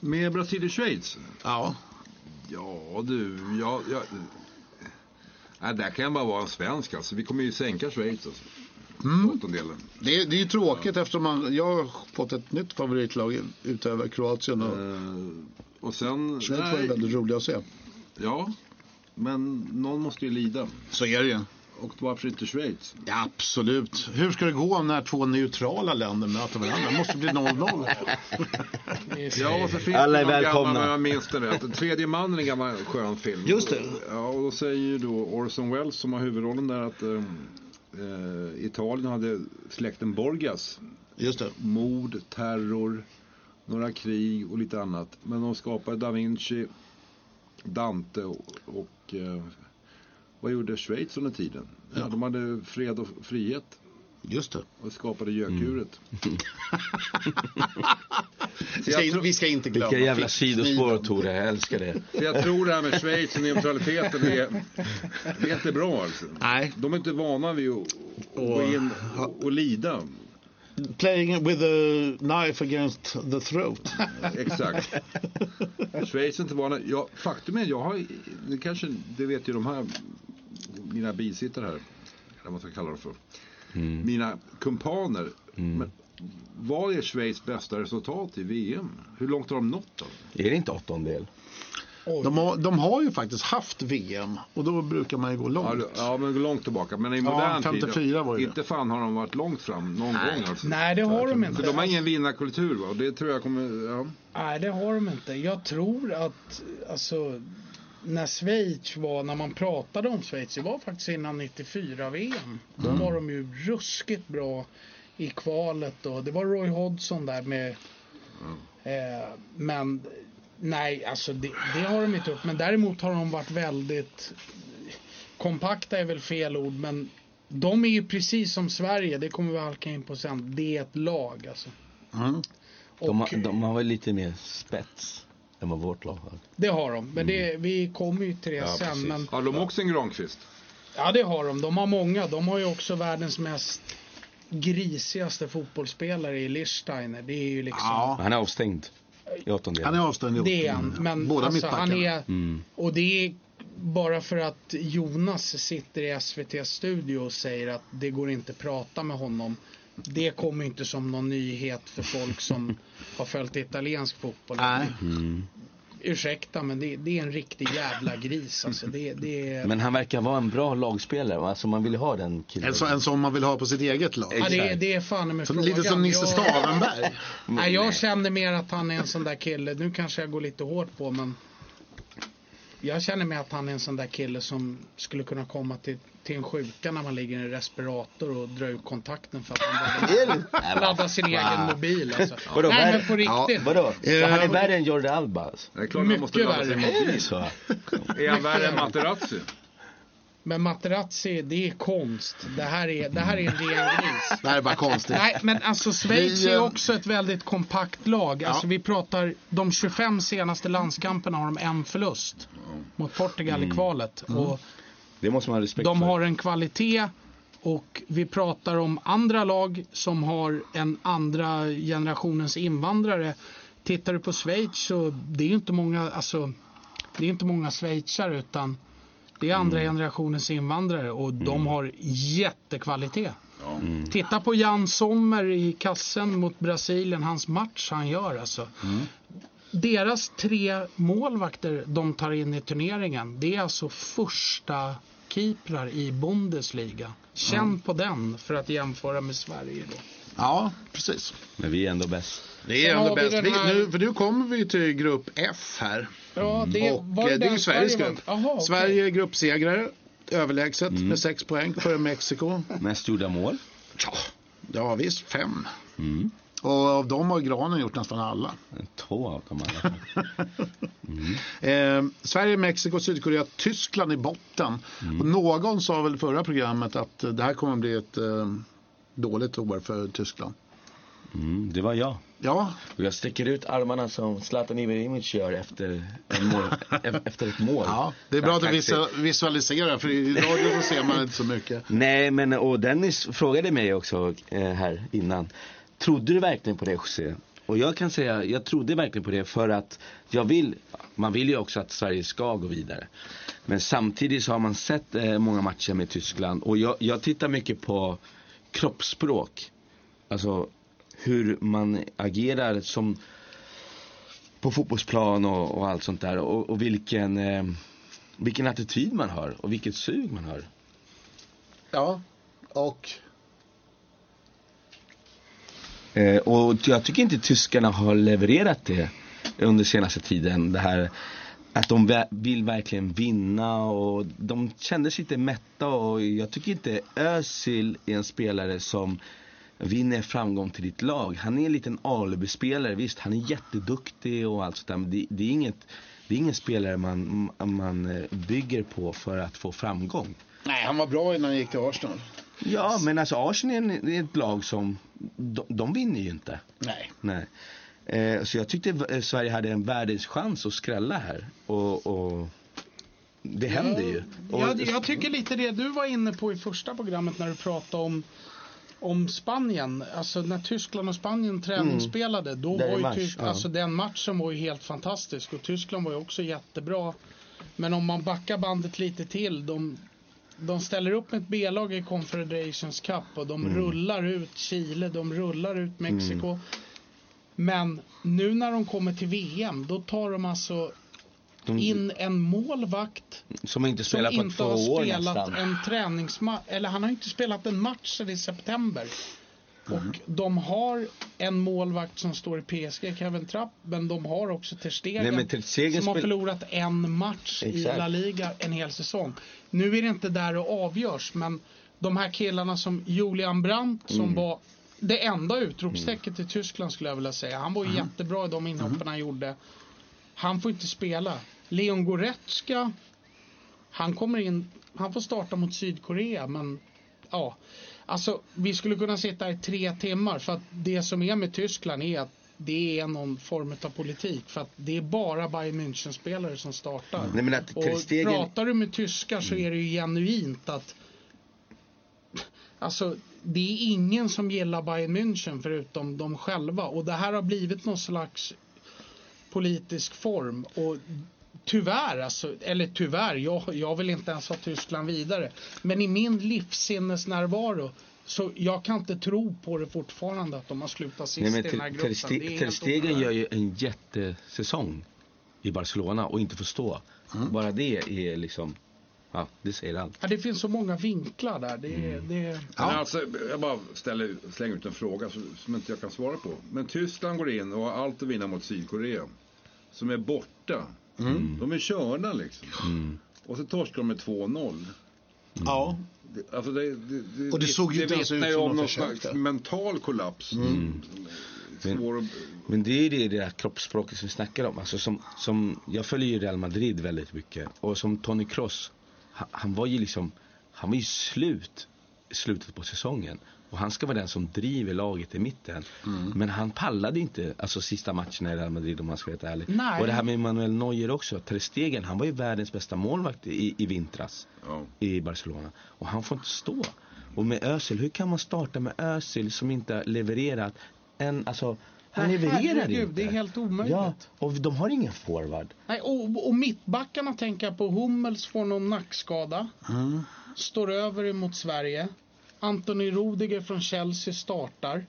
Med Brasilien-Schweiz? Ja. Ja du, jag... jag nej, där kan jag bara vara en svensk alltså. Vi kommer ju sänka Schweiz alltså. Mm. Åttondelen. Det, är- det är ju tråkigt eftersom man, jag har fått ett nytt favoritlag utöver Kroatien och Eh, och sen... Schweiz var ju väldigt roliga att se. Ja, men någon måste ju lida. Så är det ju. Och varför inte Schweiz? Ja, absolut. Hur ska det gå när två neutrala länder möter varandra? Det måste bli 0-0. Ja, och så finns Alla är välkomna. Gammal, jag minns det rätt. Tredje mannen är en gammal skön film. Just det. Ja, och då säger ju då Orson Welles som har huvudrollen där att eh, Italien hade släkten Borgias. Just det. Mord, terror, några krig och lite annat. Men de skapade Da Vinci, Dante och, och eh, vad gjorde Schweiz under tiden? Ja. Ja. de hade fred och frihet Just det. och skapade gökuret. Vi ska, vi ska inte glömma. Vilka jävla sidospår Tore, jag älskar det. Så jag tror det här med Schweiz och neutraliteten är, det är inte bra alltså. Nej. De är inte vana vid att, gå in och, och lida. Playing with a knife against the throat. Exakt. Schweiz är inte vana. Ja, faktum är, jag har, det kanske, det vet ju de här, mina bisittare här, eller vad man ska kalla dem för. Mina kumpaner. Men vad är Schweiz bästa resultat i VM? Hur långt har de nått då? Är det inte åttondel? De har, de har ju faktiskt haft VM och då brukar man ju gå Ja, långt. ja men långt tillbaka. Men i modern 54 tid. var det. Inte fan har de varit långt fram någon gång alltså. Nej, det har de inte. För de har ingen vinnarkultur va? Det tror jag kommer, ja. Nej, det har de inte. Jag tror att alltså, när Schweiz var, när man pratade om Schweiz, det var faktiskt innan 94 VM. Då Mm. var de ju ruskigt bra i kvalet och det var Roy Hodgson där med. Eh, men nej, alltså det, det har de inte gjort. Men däremot har de varit väldigt kompakta är väl fel ord, men de är ju precis som Sverige, det kommer vi halka in på sen. Det är ett lag alltså. Mm. De, har, de har väl lite mer spets än vad vårt lag har. Det har de, men det, vi kommer ju till det ja sen. precis. Men, Har de också en Granqvist? ja, det har de. De har många. De har ju också världens mest grisigaste fotbollsspelare i Lichsteiner. Det är ju liksom... Ja. Han är avstängd. i åttondelen. Han är avstängd i Det är han. åttondelen. Men Båda alltså, han är, och det är bara för att Jonas sitter i SVT studio och säger att det går inte att prata med honom. Det kommer inte som någon nyhet för folk som har följt italiensk fotboll. Nej. Ursäkta men det, det är en riktig jävla gris alltså. Det, det är, Men han verkar vara en bra lagspelare. Alltså man vill ha den killen. En, så, en som man vill ha på sitt eget lag. ja, det, det är fan med Som, frågan. lite som Nisse Jag- Stavenberg. Nej, jag känner mer att han är en sån där kille. Nu kanske jag går lite hårt på men jag känner mer att han är en sån där kille som skulle kunna komma till, till en sjuka när man ligger i en respirator och dra ut kontakten för att man behöver ladda sin egen mobil. Alltså. Vadå, Nej men på riktigt. Vadå? Så Eh, han är värre än Jordi Alba alltså? Det är klart man måste Mycket ladda sin värre. mobil. Så. Är han värre än Materazzi? Men Materazzi, det är konst. Det här är, det här är en ren gris. Det här är bara konstigt. Nej, men alltså Schweiz Vi, är eh, också ett väldigt kompakt lag. Alltså Ja. vi pratar, de 25 senaste landskamperna har de en förlust mot Portugal i kvalet. Och Det måste man ha respekt de för. har en kvalitet och vi pratar om andra lag som har en andra generationens invandrare. Tittar du på Schweiz så det är inte många, alltså det är inte många schweizare utan det är andra generationens invandrare och de har jättekvalitet. Titta på Jan Sommer i kassen mot Brasilien, hans match han gör alltså. Deras tre målvakter de tar in i turneringen, det är alltså första keeprar i Bundesliga. Känn på den för att jämföra med Sverige då. Ja, precis. Men vi är ändå bäst. Det är Sen ändå bäst. här- nu, för nu kommer vi till grupp F här. Ja, det, Och var eh, det är den ju Sveriges Sverige grupp. okej. Sverige är gruppsegrare. Överlägset med sex poäng före Mexiko. Mest gjorda mål. Ja, ja visst, fem. Mm. Och av dem har Granen gjort nästan alla. Två av dem alla fall. Eh, Sverige, Mexiko, Sydkorea, Tyskland i botten. Och någon sa väl förra programmet att eh, det här kommer att bli ett eh, dåligt år för Tyskland. Mm, det var jag. Ja, Och jag sträcker ut armarna som Zlatan Ibrahimovic gör efter, mål, efter ett mål. ja det är bra att du visualiserar för i radio så ser man inte så mycket. Nej, men och Dennis frågade mig också eh, här innan. Trodde du verkligen på det José? Och jag kan säga, jag trodde verkligen på det för att jag vill, man vill ju också att Sverige ska gå vidare. Men samtidigt så har man sett eh, många matcher med Tyskland och jag, jag tittar mycket på kroppsspråk. Alltså hur man agerar som på fotbollsplan och, och allt sånt där och, och vilken, eh, vilken attityd man har och vilket sug man har. Ja, och Eh, och jag tycker inte tyskarna har levererat det under senaste tiden. Det här att de vill verkligen vinna och de kände sig inte mätta och jag tycker inte Özil är en spelare som vinner framgång till ditt lag. Han är en liten alibi-spelare, visst han är jätteduktig och allt sånt där men det, det, är inget, det är ingen spelare man, man eh, bygger på för att få framgång. nej, han var bra innan han gick till Arsenal. Ja men alltså Arsenal är, en, är ett lag som, de, de vinner ju inte. Nej. Nej. Eh, så jag tyckte eh, Sverige hade en världens chans att skrälla här. Och, och det händer ju. Och, Jag, jag tycker lite det du var inne på i första programmet när du pratade om om Spanien, alltså när Tyskland och Spanien träningsspelade, då Där är var ju match, ja. alltså den matchen var ju helt fantastisk och Tyskland var ju också jättebra. Men om man backar bandet lite till, de, de ställer upp ett B-lag i Confederations Cup och de Mm. rullar ut Chile, de rullar ut Mexiko. Men nu när de kommer till VM, då tar de alltså de, in en målvakt som inte som inte har spelat en träningsmatch, eller han har inte spelat en match sedan i september. Och de har en målvakt som står i PSG, Kevin Trapp, men de har också Ter Stegen, Nej, men Ter Stegen som har förlorat en match i Exakt. La Liga en hel säsong. Nu är det inte där det avgörs, men de här killarna som Julian Brandt som Mm. var det enda utropstecket i Tyskland skulle jag vilja säga. Han var ju jättebra i de inhoppen han gjorde. Han får inte spela. Leon Goretzka, han kommer in, han får starta mot Sydkorea men ja. Alltså vi skulle kunna sitta i tre timmar för att det som är med Tyskland är att det är någon form av politik för att det är bara Bayern München-spelare som startar. Nej, men att Ter Och pratar du med tyskar så är det ju genuint att Alltså det är ingen som gillar Bayern München förutom de själva och det här har blivit någon slags politisk form. Och tyvärr, alltså, eller tyvärr, jag, jag vill inte ens ha Tyskland vidare. Men i min livssinnesnärvaro så jag kan inte tro på det fortfarande att de har slutat sist Nej, men i den här gruppen. Ter Stegen gör ju en jättesäsong i Barcelona och inte förstå. Mm. Bara det är liksom, ja det säger allt. Ja, det finns så många vinklar där. Det, Mm. det, Men alltså, jag bara ställer, slänger ut en fråga som, som inte jag kan svara på. Men Tyskland går in och har allt att vinna mot Sydkorea. Som är borta. De är körda liksom. Och så torskar de med 2-0. Ja. Det, alltså det, det, det, Och det såg ju inte ens ut som om de någon försökte. slags mental kollaps. Svår att... Men det är ju det, det där kroppsspråket som vi snackar om. Alltså som, som, jag följer ju Real Madrid väldigt mycket. Och som Tony Kroos, han, han var ju liksom, han var ju slut i slutet på säsongen. Och han ska vara den som driver laget i mitten. Men han pallade inte, alltså sista matcherna i Real Madrid om man ska vara helt ärlig. Nej. Och det här med Manuel Neuer också. Ter Stegen, han var ju världens bästa målvakt i, i vintras. Ja. i Barcelona. Och han får inte stå. Och med Özil, hur kan man starta med Özil som inte har levererat en, alltså han Nej, levererar herregud, inte. det är helt omöjligt. Ja, och de har ingen forward. Nej, och, och mittbackarna tänker jag på. Hummels får någon nackskada. Står över emot Sverige. Anthony Rudiger från Chelsea startar.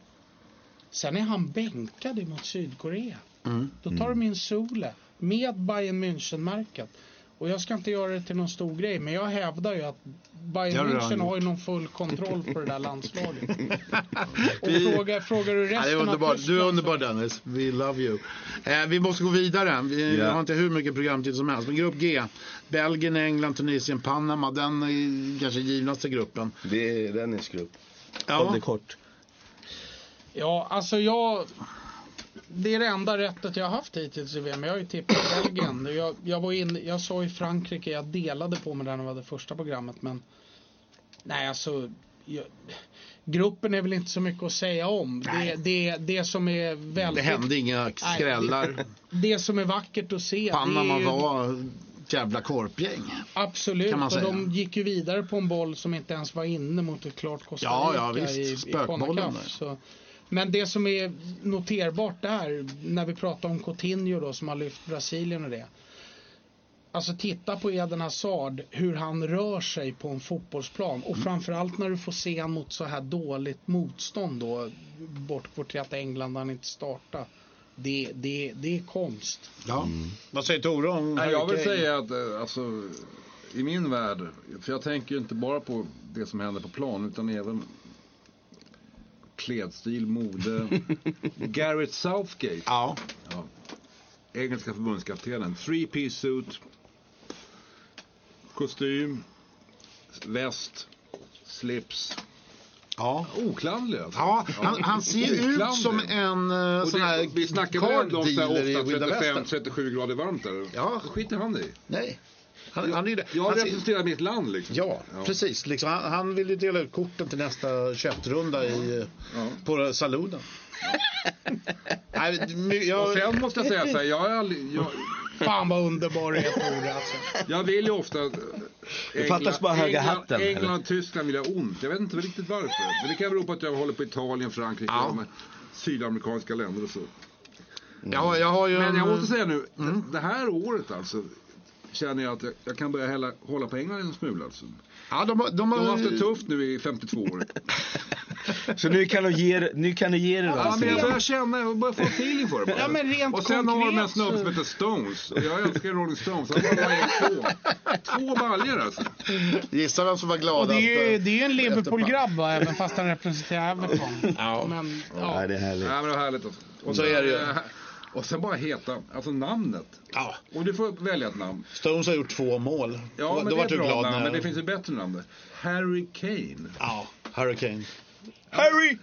Sen är han bänkad emot Sydkorea. Då tar de in Sule med Bayern München-märket. Och jag ska inte göra det till någon stor grej, men jag hävdar ju att Bayern München har ju någon full kontroll på det där landslaget. och frågar, frågar du Ja, resten det är av underbart. Du är underbar Dennis. We love you. Eh, vi måste gå vidare. Vi Ja. har inte hur mycket programtid som helst. Men grupp G. Belgien, England, Tunisien, Panama. Den är kanske givnaste gruppen. Det är Dennis grupp. Ja. det kort. Ja, alltså jag... Det är det enda rättet jag har haft hittills i VM. Jag har ju tippat Belgien. Jag, jag, var in, jag sa i Frankrike, jag delade på mig där när vi hade första programmet. Men nej, alltså. Jag, gruppen är väl inte så mycket att säga om. Det, det, det som är Det väldigt... hände inga skrällar. Det som är vackert att se. Panama det ju, var ett jävla korpgäng. Absolut, och de gick ju vidare på en boll som inte ens var inne mot ett klart Costa Ja, Rica ja, visst. i, i. Så. Men det som är noterbart där, när vi pratar om Coutinho då, som har lyft Brasilien och det. Alltså titta på Eden Hazard, hur han rör sig på en fotbollsplan. Och framförallt när du får se han mot så här dåligt motstånd då. Bortkvoterat England, han inte starta. Det, det, det är konst. Ja. Vad säger Tore om Nej, jag vill säga att eh, alltså, i min värld, för jag tänker ju inte bara på det som händer på plan utan även kledstil, mode. Garrett Southgate, Ja. engelska förbundskaptenen. Three piece suit, kostym, väst, slips. Ja. Oklanderlig alltså. Ja, han, han ser ut Oklanderlig. som en uh, sån här vi snackar väl om så här card-dealer i ofta vilda västern. 35-37 grader varmt där. Ja. Skiter han i. Nej, han, han är ju det. Jag Han ser- representerar mitt land liksom. Ja, precis. Liksom, han, han vill ju dela ut korten till nästa 21-runda i, Ja. på salonen. Nej, jag, Och sen måste jag säga så här, jag, är aldrig, jag, Fan vad underbar det är Tore alltså. jag vill ju ofta... Det fattas bara höga England, hatten, England eller? och Tyskland vill jag ont. Jag vet inte riktigt varför. Men det kan bero på att jag håller på Italien, Frankrike Ja. och sydamerikanska länder och så. jag, jag har ju Men en, jag måste säga nu, det här året alltså känner jag att jag, jag kan börja hälla, hålla på England en smula. Alltså. Ja, de, har- de, har, De har haft det tufft nu i 52 år. Så nu kan du ge, nu kan du ge det då. Ja, men jag börjar känna, jag börjar få feeling för det bara. Ja, men rent och sen har de en snubbe som heter Stones. Och jag älskar Rolling Stones. Han bara två. Två baljor alltså. Gissa vem som var Och gladast. det är ju eh, det är ju en Liverpool-grabb va, även fast han representerar Everton. Ja. Men, Ja, ja. det är härligt. Ja, men det var härligt alltså. Och Så är det ju. Eh, Och sen bara heta, alltså namnet. Ja, Och du får välja ett namn. Stones har gjort två mål. Ja, men då det är ett bra glad namn, när... men det finns ju bättre namn. Harry Kane. Ja, Hurricane. Harry!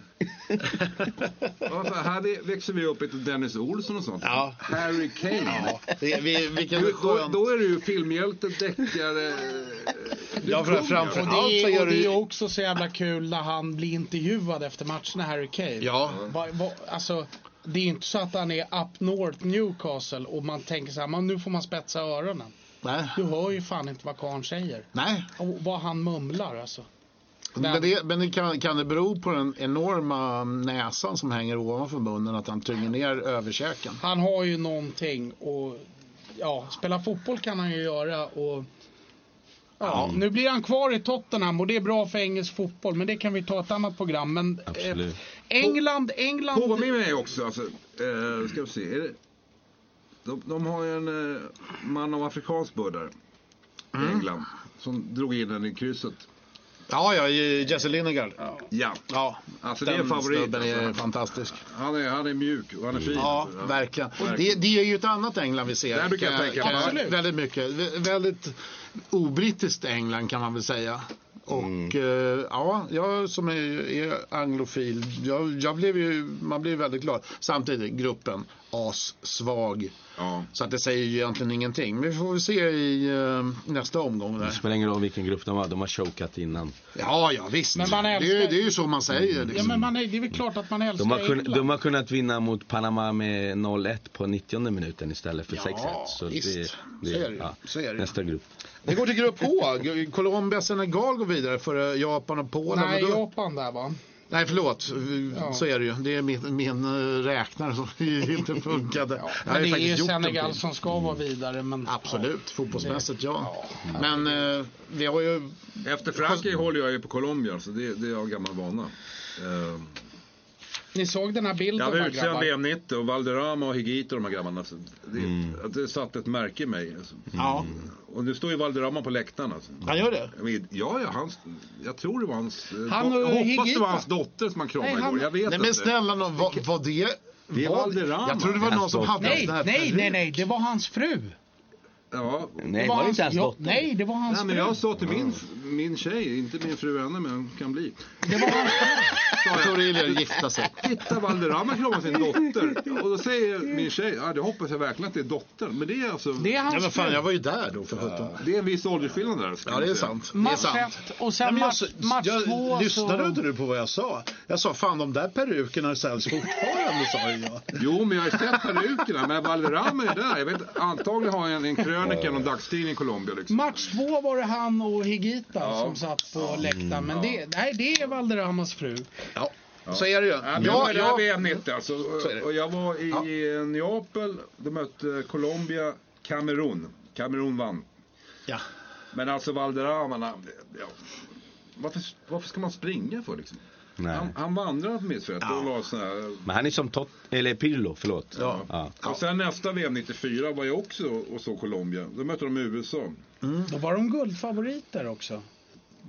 Alltså, här växer vi upp ett Dennis Olsson och sånt. Ja. Harry Kane. Ja, det, vi, vilken Du, då, då är du ju filmhjälte, deckare. Du Ja, för- framför- Och. Allt så det, gör du- det är också så jävla kul när han blir intervjuad efter matcherna, Harry Kane. Ja. Va, va, alltså, det är inte så att han är up north Newcastle och man tänker så här, man, nu får man spetsa öronen. Nej. Du hör ju fan inte vad karln säger. Nej. Och vad han mumlar alltså. Men, det, men det kan, kan det bero på den enorma näsan som hänger ovanför munnen att han tynger ner överkäken? Han har ju någonting och ja, spela fotboll kan han ju göra och Ja, nu blir han kvar i Tottenham och det är bra för engelsk fotboll, men det kan vi ta ett annat program. Men eh. England, England... Påminn mig också, alltså, eh, ska vi se. Det, de, de har ju en eh, man av afrikansk börd där. Mm. I England. Som drog in den i krysset. Ja, ja, Jesse Lingard. Ja, Ja. Alltså, det är favorit, snubben är alltså. fantastisk. Han är, han är mjuk och han är fin. Ja, alltså. verkligen. Det, det är ju ett annat England vi ser. Där brukar jag tänka på. Absolut. Väldigt mycket. Vä- Väldigt obrittiskt England kan man väl säga. Och Mm. eh, ja, jag som är, är anglofil, jag, jag blev ju, man blir väldigt glad. Samtidigt, gruppen assvag. Ja. Så att det säger ju egentligen ingenting. Men vi får väl se i eh, nästa omgång Det där. spelar ingen roll vilken grupp de har, de har chokat innan. Ja, ja visst. Men man det, är, ju- älskar- det är ju så man säger. Ja, Liksom. men man är, det är väl klart att man älskar De har, kun, England. de har kunnat vinna mot Panama med 0-1 på 90 minuten istället för Ja, 6-1. Så visst. det, Så det, är det ja, Så är det nästa grupp. Vi går till grupp H. Colombia, Senegal går vidare för Japan och Polen. Nej, då- Japan där va? Nej, förlåt. Ja. Så är det ju. Det är min, min eh, räknare som inte funkade. Har Men det är ju Senegal som ska vara vidare. Men, Absolut, fotbollsmässigt ja. Men eh, vi har ju... Efter Frankrike håller jag ju på Colombia, så det, det är av gammal vana. Eh, Ni såg den här bilden jag var va, utsänd grabbar? VM 90 och Valderrama och Higuita och de här grabbarna. Så det, Mm. att det satt ett märke i mig. Alltså. Ja, Och nu står ju Valderrama på läktaren. Alltså. han gör det. Ja, ja, hans, jag tror det var hans... eh, Han och jag hoppas det Higuita. var hans dotter som han kramade Nej, han- igår. Jag vet Nej men inte. snälla nån, vad, vad det... Det är vad- Valderrama. Jag trodde det var någon som hade Nej, sån här nej, nej, nej, det var hans fru. Ja. Nej, var det inte hans ja, dotter? Nej, det var hans Nej, men jag sa till min, min tjej, inte min fru ännu, men hon kan bli. Det var hans fru. Det att gifta sig. Titta Valderrama kramar sin dotter. Och då säger min tjej, ja det hoppas jag verkligen att det är dottern. Men det är alltså, Det är Ja, hans men fan, jag var ju där då för sjutton. det är en viss åldersskillnad där. Ja, det är sant. Det Match sant. ett och sen Nej, match, jag, match jag, två lyssnade så... inte du på vad jag sa? Jag sa fan de där perukerna säljs fortfarande sa jag. Jo, men jag har sett perukerna. Men Valderrama är där. Jag vet, antagligen har jag en, en krönika i någon dagstidning i Colombia. Liksom. Match två var det han och Higuita Ja. som satt på läktaren. Men det, nej, det är Valderramas fru. Ja, så är det ju. Ja, men Ja, jag var ja, VM 90 alltså. det. Och jag var i eh, Neapel. De mötte Colombia, Kamerun. Kamerun vann. ja. Men alltså Valderrama, ja. varför, varför ska man springa för liksom? Nej. Han, han vandrar på mittfält och la sån här Men han är som Tot, eller Pirlo, förlåt. Ja. Ja. Och sen nästa VM 94 var jag också och såg Colombia. Då mötte de USA. Då var de guldfavoriter också.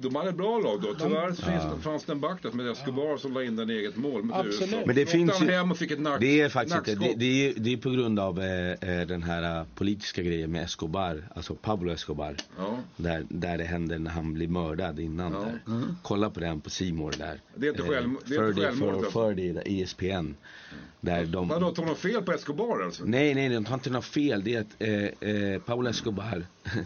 De hade ett bra lag då. Tyvärr så finns, fanns det en back där med Escobar som la in den i eget mål mot Absolut. Men det finns ju- hem och fick ett nack, Det är faktiskt inte, det, det, är, det är på grund av eh, eh, den här eh, politiska grejen med Escobar, alltså Pablo Escobar. Ja. Där, där det händer när han blir mördad innan Ja. där. Kolla på den på More där. Det är inte själv- det är inte 40 självmord, för, alltså. 40 där, ESPN. Där de, Vadå, tog de fel på Escobar alltså? Nej, nej, de har inte något fel. Det är att eh, eh, Pablo Escobar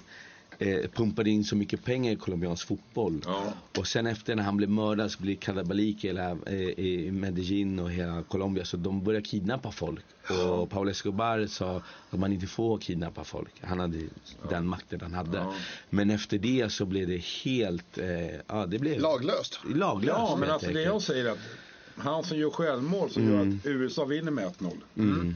eh, pumpade in så mycket pengar i colombiansk fotboll. Ja. Och sen efter när han blev mördad så blev Cadabalik hela, eh, i Medellin och hela Colombia så de började kidnappa folk. Och Pablo Escobar sa att man inte får kidnappa folk. Han hade den makten han hade. Ja. Men efter det så blev det helt, eh, ja det blev Laglöst. laglöst. Ja, men alltså det jag säger är att han som gör självmål som gör att USA vinner med 1-0. Mm.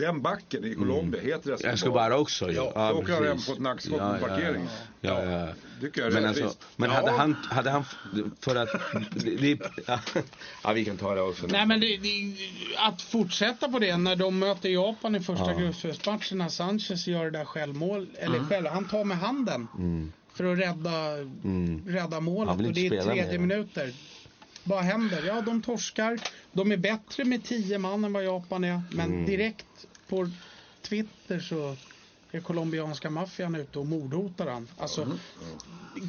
Den backen i Colombia heter Escobar. Escobar också Ja, ja. då åker han hem på ett nackskott på parkering. Ja, ja, ja. Men, alltså, men Ja. hade han, hade han, för att, det, det, ja, vi kan ta det också. Nej men det, det, att fortsätta på det när de möter Japan i första Ja. gruppspelsmatchen när Sanchez gör det där självmål, eller själv, han tar med handen för att rädda, Mm. rädda målet och det är spela tredje mer. minuter. Vad händer? Ja, de torskar. De är bättre med tio man än vad Japan är. Men Mm. direkt på Twitter så är colombianska maffian ute och mordhotar han. Alltså,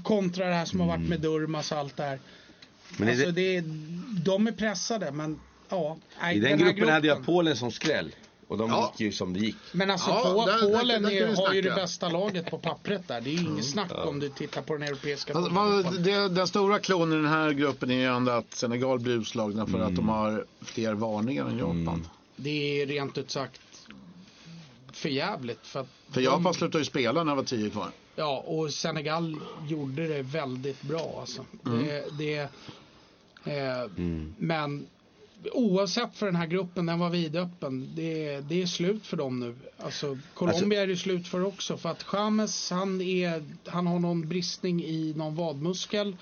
kontra det här som har varit med Durmas och allt det här. Mm. Men alltså, det, det är, de är pressade, men ja. nej, I den, här gruppen hade jag Polen som skräll. Och de Ja. gick ju som det gick. Men alltså Ja, Pol- där- där- Polen där kan är, vi har ju det bästa laget på pappret där. Det är ju inget snack om du tittar på den europeiska Alltså, vad, det, den stora klon i den här gruppen är ju ändå att Senegal blir utslagna för att de har fler varningar än Japan. Det är rent ut sagt för jävligt. För, För Japan slutade ju spela när det var tio kvar. Ja, och Senegal gjorde det väldigt bra. Alltså. Mm. Det, det, eh, Men oavsett för den här gruppen, den var vidöppen. Det, det är slut för dem nu. Alltså, Colombia är det slut för också. För att James, han, är, han har någon bristning i någon vadmuskel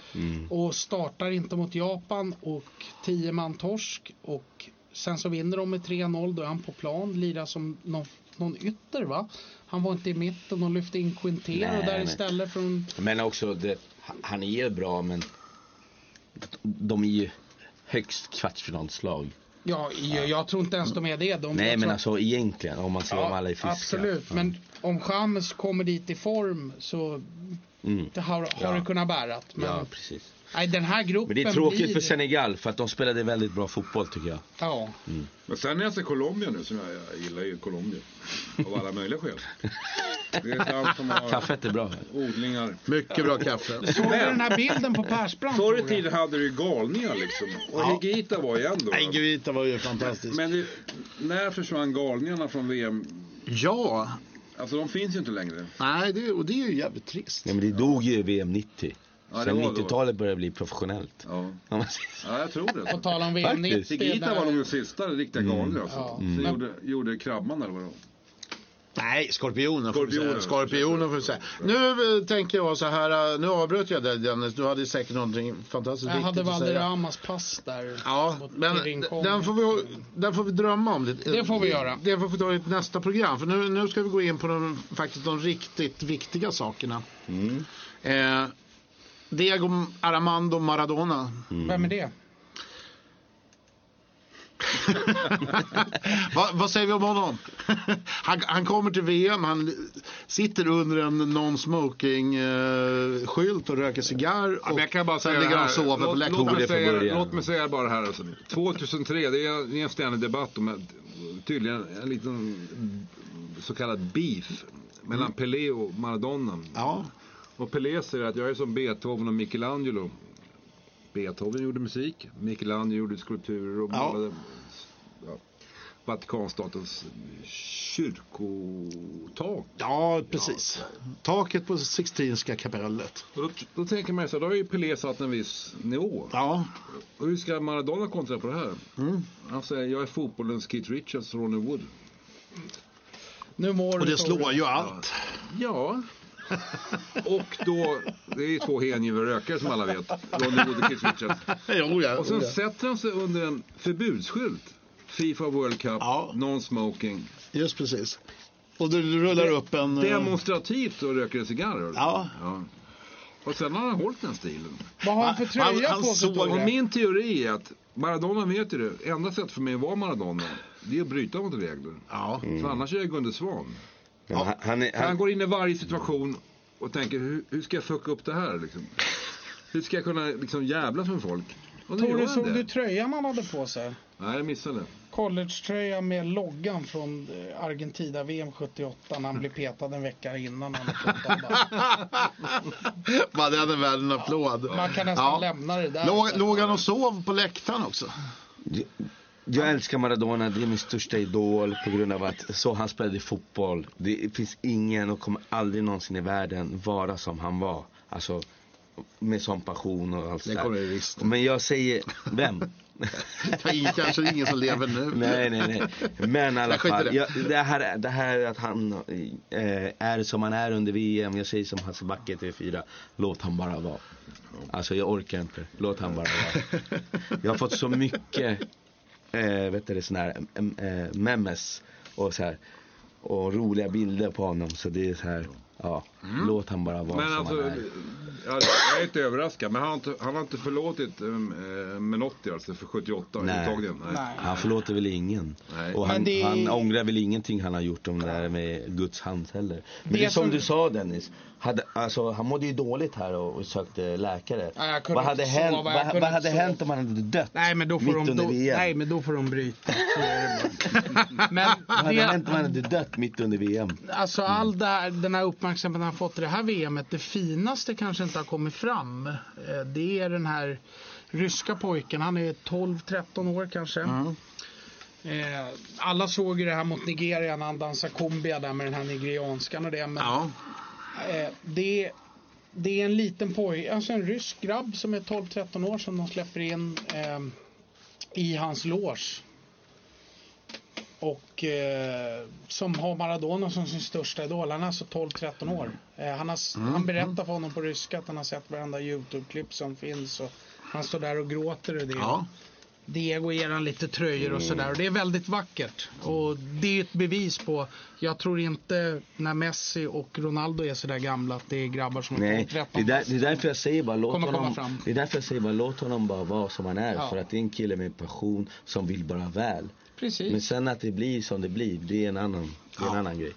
och startar inte mot Japan och 10 man torsk. Och sen så vinner de med 3-0, då är han på plan, lirar som någon, någon ytter va? Han var inte i mitten och lyfte in Quintero Nej, där men- istället från Men också, det, han är ju bra men de är ju högst kvartsfinalslag. Ja, jag, jag tror inte ens de är det. De, Nej men tror- alltså egentligen om man ser om alla är friska. Absolut, Ja. men om James kommer dit i form så Mm. det har, har Ja. det kunnat bära. Men Ja precis. Nej, den här gruppen Men det är tråkigt blir... för Senegal för att de spelade väldigt bra fotboll tycker jag. Ja, Men sen när jag ser Colombia nu, som jag, jag gillar ju Colombia. Av alla möjliga skäl. Det är ett land som har Kaffet är bra. odlingar. Mycket bra kaffe. såg du den här bilden på Persbrandt? Förr i tiden hade du ju galningar liksom. Och Ja. Higuita var ju en då. Nej, Guita var ju fantastisk. Men det, när försvann galningarna från VM? Ja, Alltså de finns ju inte längre. nej, det, och det är ju jävligt trist. Nej men det dog ju i VM 90. Ja, det Sen var då. 90-talet började bli professionellt. Ja, ja jag tror På det. tal om VM 90. Faktiskt. Higuita var nog den sista riktiga galningen alltså. Ja. Så Mm. gjorde, gjorde Krabban eller vad det var. Nej, skorpionen. Skorpionen. Skorpionen får vi säga. Nu eh, tänker jag så här, eh, nu avbröt jag dig Dennis, du hade säkert någonting fantastiskt Jag hade viktigt att säga. Valderramas pass där. Ja, men den får, vi, den får vi drömma om lite. Det får vi göra. Det får vi ta i nästa program. För nu, nu ska vi gå in på de, faktiskt de riktigt viktiga sakerna. Eh, Diego Armando Maradona. Vem är det? Va, vad säger vi om honom? han, han kommer till VM, han sitter under en non-smoking-skylt och röker cigarr. Och men jag kan bara sen säga ligger han och sover på Låt, låt, läktaren. mig säga, låt mig säga bara här. Alltså. 2003, det är, är en ständig debatt om tydligen en liten så kallad beef mellan Pelé och Maradona. Ja, Och Pelé säger att jag är som Beethoven och Michelangelo. Beethoven gjorde musik, Michelangelo gjorde skulpturer och Ja. målade ja, Vatikanstatens kyrkotak. ja precis. Taket på Sixtinska kapellet. Och då, då tänker man så då har ju Pelé satt en viss nivå. Ja, Och hur ska Maradona kontra på det här? Mm. Han säger, jag är fotbollens Keith Richards Ronnie Wood. Nu mår och det slår ju allt. Ja. Och då, det är ju två hängiven rökare som alla vet. Ronnie Wood och Keith Richards. Jo, ja, Och sen sätter han sig under en förbudsskylt. Fifa World Cup, Ja. non-smoking. Just precis. Och du rullar upp en... eh, Demonstrativt och röker en cigarr. Ja. ja. Och sen har han hållit den stilen. Vad har han för Han- tröja han på sig? Och min teori är att Maradona vet ju det. Enda sättet för mig att vara Maradona, det är att bryta mot regler. Ja. För annars är jag Gunde Svan. Men han, han, är, Han han, går in i varje situation och tänker hur, hur ska jag fucka upp det här liksom? Hur ska jag kunna liksom jävlas med folk? Tore, han såg det. du tröjan han hade på sig? Nej, jag missade. Collegetröja med loggan från eh, Argentina VM 78 när han blev petad en vecka innan han. Man hade värd en applåd. Man kan nästan Ja. lämna det där. Låg, låg han och sov på läktaren också? Jag älskar Maradona, det är min största idol på grund av att så han spelade fotboll. Det finns ingen och kommer aldrig någonsin i världen vara som han var. Alltså med sån passion och allt Det sådär. kommer det visst. Men jag säger, vem? Det kanske ingen som lever nu. nej, nej, nej. Men i alla fall, det. jag, det, här, det här att han eh, är som han är under VM, jag säger som Hasse Backe i TV4, låt han bara vara. Alltså jag orkar inte, låt han bara vara. Jag har fått så mycket, eh, vet du, sån här eh, memes och så här och roliga bilder på honom. Så det är så här, ja, låt han bara vara Men som alltså, han är. jag, jag är inte överraskad. Men han har inte, han har inte förlåtit uh, Menotti alltså för 78 Nej. Nej. Nej. Han förlåter väl ingen. Nej. Och han, det- han ångrar väl ingenting han har gjort om det där med Guds hand heller. Men det, är som som- du sa Dennis. Hade, alltså, han mådde ju dåligt här och, och sökte läkare. Ja, vad hade, inte hänt, sova, vad, vad inte hade sova. hänt om han hade dött? Nej men då får mitt de, under då, VM? nej men då får de bryta. Det. Men Vad hade hänt det, om han hade dött mitt under VM? alltså all det här, den här uppmärksamheten han fått i det här VMet, det finaste kanske inte har kommit fram. Eh, Det är den här ryska pojken, han är 12-13 år kanske. Eh, alla såg ju det här mot Nigeria när han dansade kumbia där med den här nigerianskan och det. Men Ja. eh, det, det är en liten pojke, alltså en rysk grabb som är 12-13 år som de släpper in i hans loge. Och eh, som har Maradona som sin största idol. Han är alltså 12-13 år. Eh, han, har, s- han berättar för honom på ryska att han har sett varenda YouTube-klipp som finns. Och han står där och gråter och det. Ja. Diego ger han lite tröjor och sådär. Och det är väldigt vackert. Och det är ett bevis på, jag tror inte när Messi och Ronaldo är sådär gamla att det är grabbar som är Nej, 12-13 det är, där, det är därför jag säger bara låt honom, fram. det är därför jag säger bara låt honom bara vara som han är. Ja. För att det är en kille med passion som vill bara väl. Precis. Men sen att det blir som det blir, det är en annan, det är en Ja. annan grej.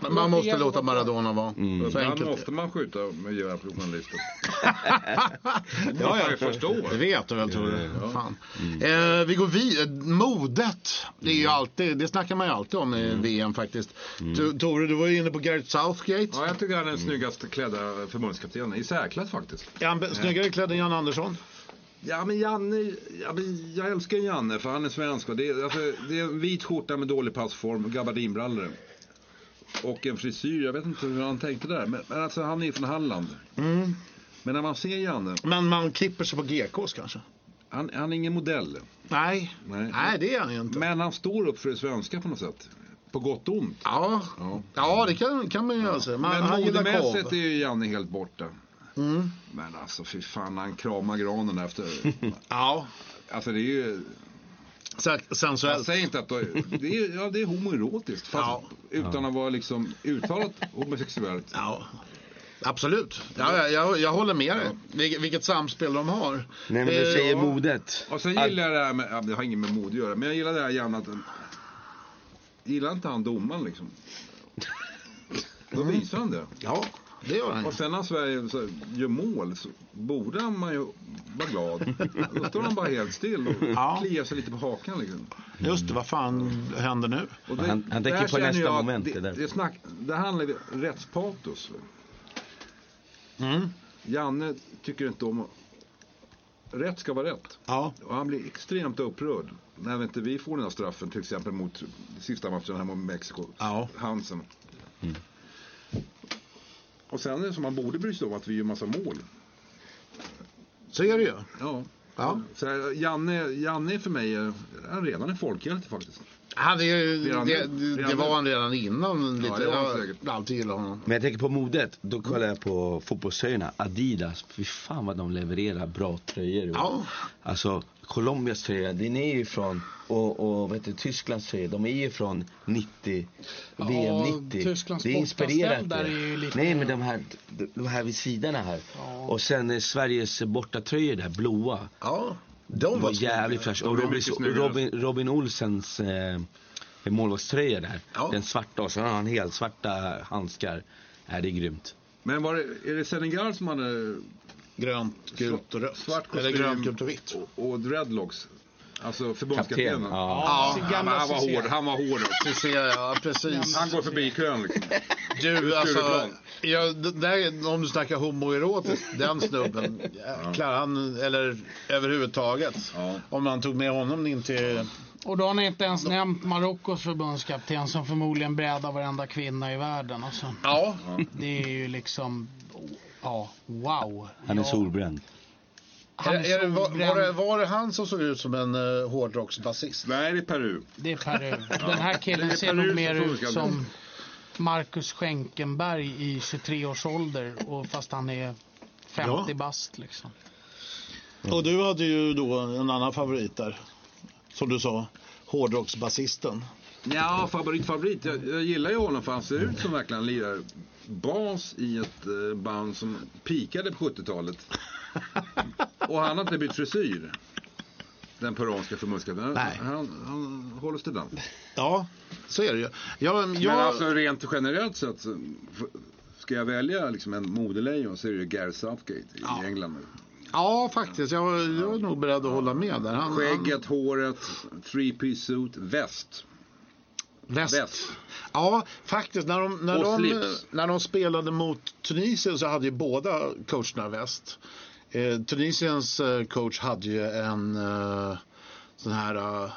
Men Man måste låta Maradona vara. Mm. Så enkelt. måste man skjuta med gevär på journalisten. Ja, Ja, jag förstår. Det vet du väl Tore? Fan. Eh, vi går vidare. Modet. Det, är ju alltid, det snackar man ju alltid om i VM faktiskt. To- Tore, du var ju inne på Gareth Southgate. Ja, jag tycker han är den snyggaste klädda förbundskaptenen. I särklass faktiskt. Är han be- snyggare klädd än Jan Andersson? Ja men Janne, ja, men jag älskar Janne för han är svensk. Det är, alltså, det är en vit skjorta med dålig passform, gabardinbrallor. Och en frisyr, jag vet inte hur han tänkte där. Men, men alltså han är från Halland. Men när man ser Janne, Men man klipper sig på GKs kanske? han, han är ingen modell. Nej. Nej. Nej, det är han ju inte. Men han står upp för det svenska på något sätt. På gott och ont. Ja, Ja. ja det kan, kan man ju göra. så. Man, Men modemässigt är ju Janne helt borta. Mm. Men alltså fy fan, han kramar granen efter. Ja, Alltså det är ju, så- jag sensuellt. säger inte att det är, ja, det är homoerotiskt. Fast Ja. utan att vara liksom uttalat homosexuellt. Ja. Absolut. Ja, jag, jag, jag håller med dig. Vilket, vilket samspel de har. Nej men du Eh, säger ja. modet. Och sen gillar jag det här med, det har inget med mode att göra, men jag gillar det här Janne att Gillar inte han domaren liksom? Då visar han det. Ja, det gör han. Och sen när Sverige så, gör mål så borde man ju vara glad. Då står han bara helt still och Ja. kliar sig lite på hakan liksom. Just det, vad fan händer nu? Och Han- han tänker på nästa jag moment, Det, det där. det, snack, det handlar ju rättspatos. Mm. Janne tycker inte om. Rätt ska vara rätt. Ja. Och han blir extremt upprörd när inte vi får den här straffen till exempel mot sista matchen här mot Mexiko. Ja. Hansen. Och sen är det som man borde bry sig om att vi gör massa mål. Så är det ju. Ja. Ja. Så här, Janne, Janne är för mig eh, han är redan en folkhjälte faktiskt. Han är ju, Redan det, det, Redan det var han redan innan. Lite. det var han jag har alltid gillat honom. Men jag tänker på modet, då kollar jag på fotbollströjorna. Adidas, fy fan vad de levererar bra tröjor. Ja. Alltså Colombias tröja, den är ju från, och, och vet du, Tysklands tröja, de är ju från 90, VM 90. Tysklands det är inspirerat. där är ju lite- Nej men de här, de här vid sidorna här. Och sen Sveriges bortatröjor där, blåa. Ja, de var jävligt fräscha. Och Robin. Robin, Robin Olsens eh, målvaktströja där. Ja. Den svarta och så har han helt svarta handskar. Är det är grymt. Men var det, är det Senegal som hade Grönt, gult och rött. svart kostym Eller grönt, gult och vitt. och, och dreadlocks? Alltså förbundskaptenen. Kapten. Ja. Ja, Han, han var hård, han var hård. Det ser jag, ja precis. Han går förbi kön liksom. Du, alltså, ja, där, om du snackar homoerotiskt, den snubben, jäklar, han, eller överhuvudtaget. Ja. Om man tog med honom in till, Och då har ni inte ens nämnt Marockos förbundskapten som förmodligen brädar varenda kvinna i världen. Alltså. ja, Det är ju liksom, ja, wow. Han är ja, solbränd. Han är, är det, var, var, det, var det han som såg ut som en uh, hårdrocksbasist? Nej, det är Peru. Det är Peru. Den här killen ser nog mer ut som Marcus Schenkenberg i 23 års ålder. Och fast han är 50 Ja. bast liksom. Och du hade ju då en annan favorit där, som du sa, hårdrocksbasisten. Ja, favorit, favorit. Jag, jag gillar ju honom för han ser ut som verkligen lirar bas i ett eh, band som pikade på 70-talet. Och han har inte bytt frisyr. Den peruanska förbundskaptenen. Nej. Han, han håller sig den. Ja, så är det ju. Jag, jag, Men alltså rent generellt sett ska jag välja liksom en modelejon så är det Gareth Southgate i Ja. England. ja, faktiskt. Jag, jag är nog beredd att hålla med där. Han, Skägget, håret, three piece suit, väst. Han, väst. Väst. Ja, faktiskt. När de, när, Och de, slips. när de spelade mot Tunisien så hade ju båda coacherna väst. Eh, Tunisiens eh, coach hade ju en eh, sån här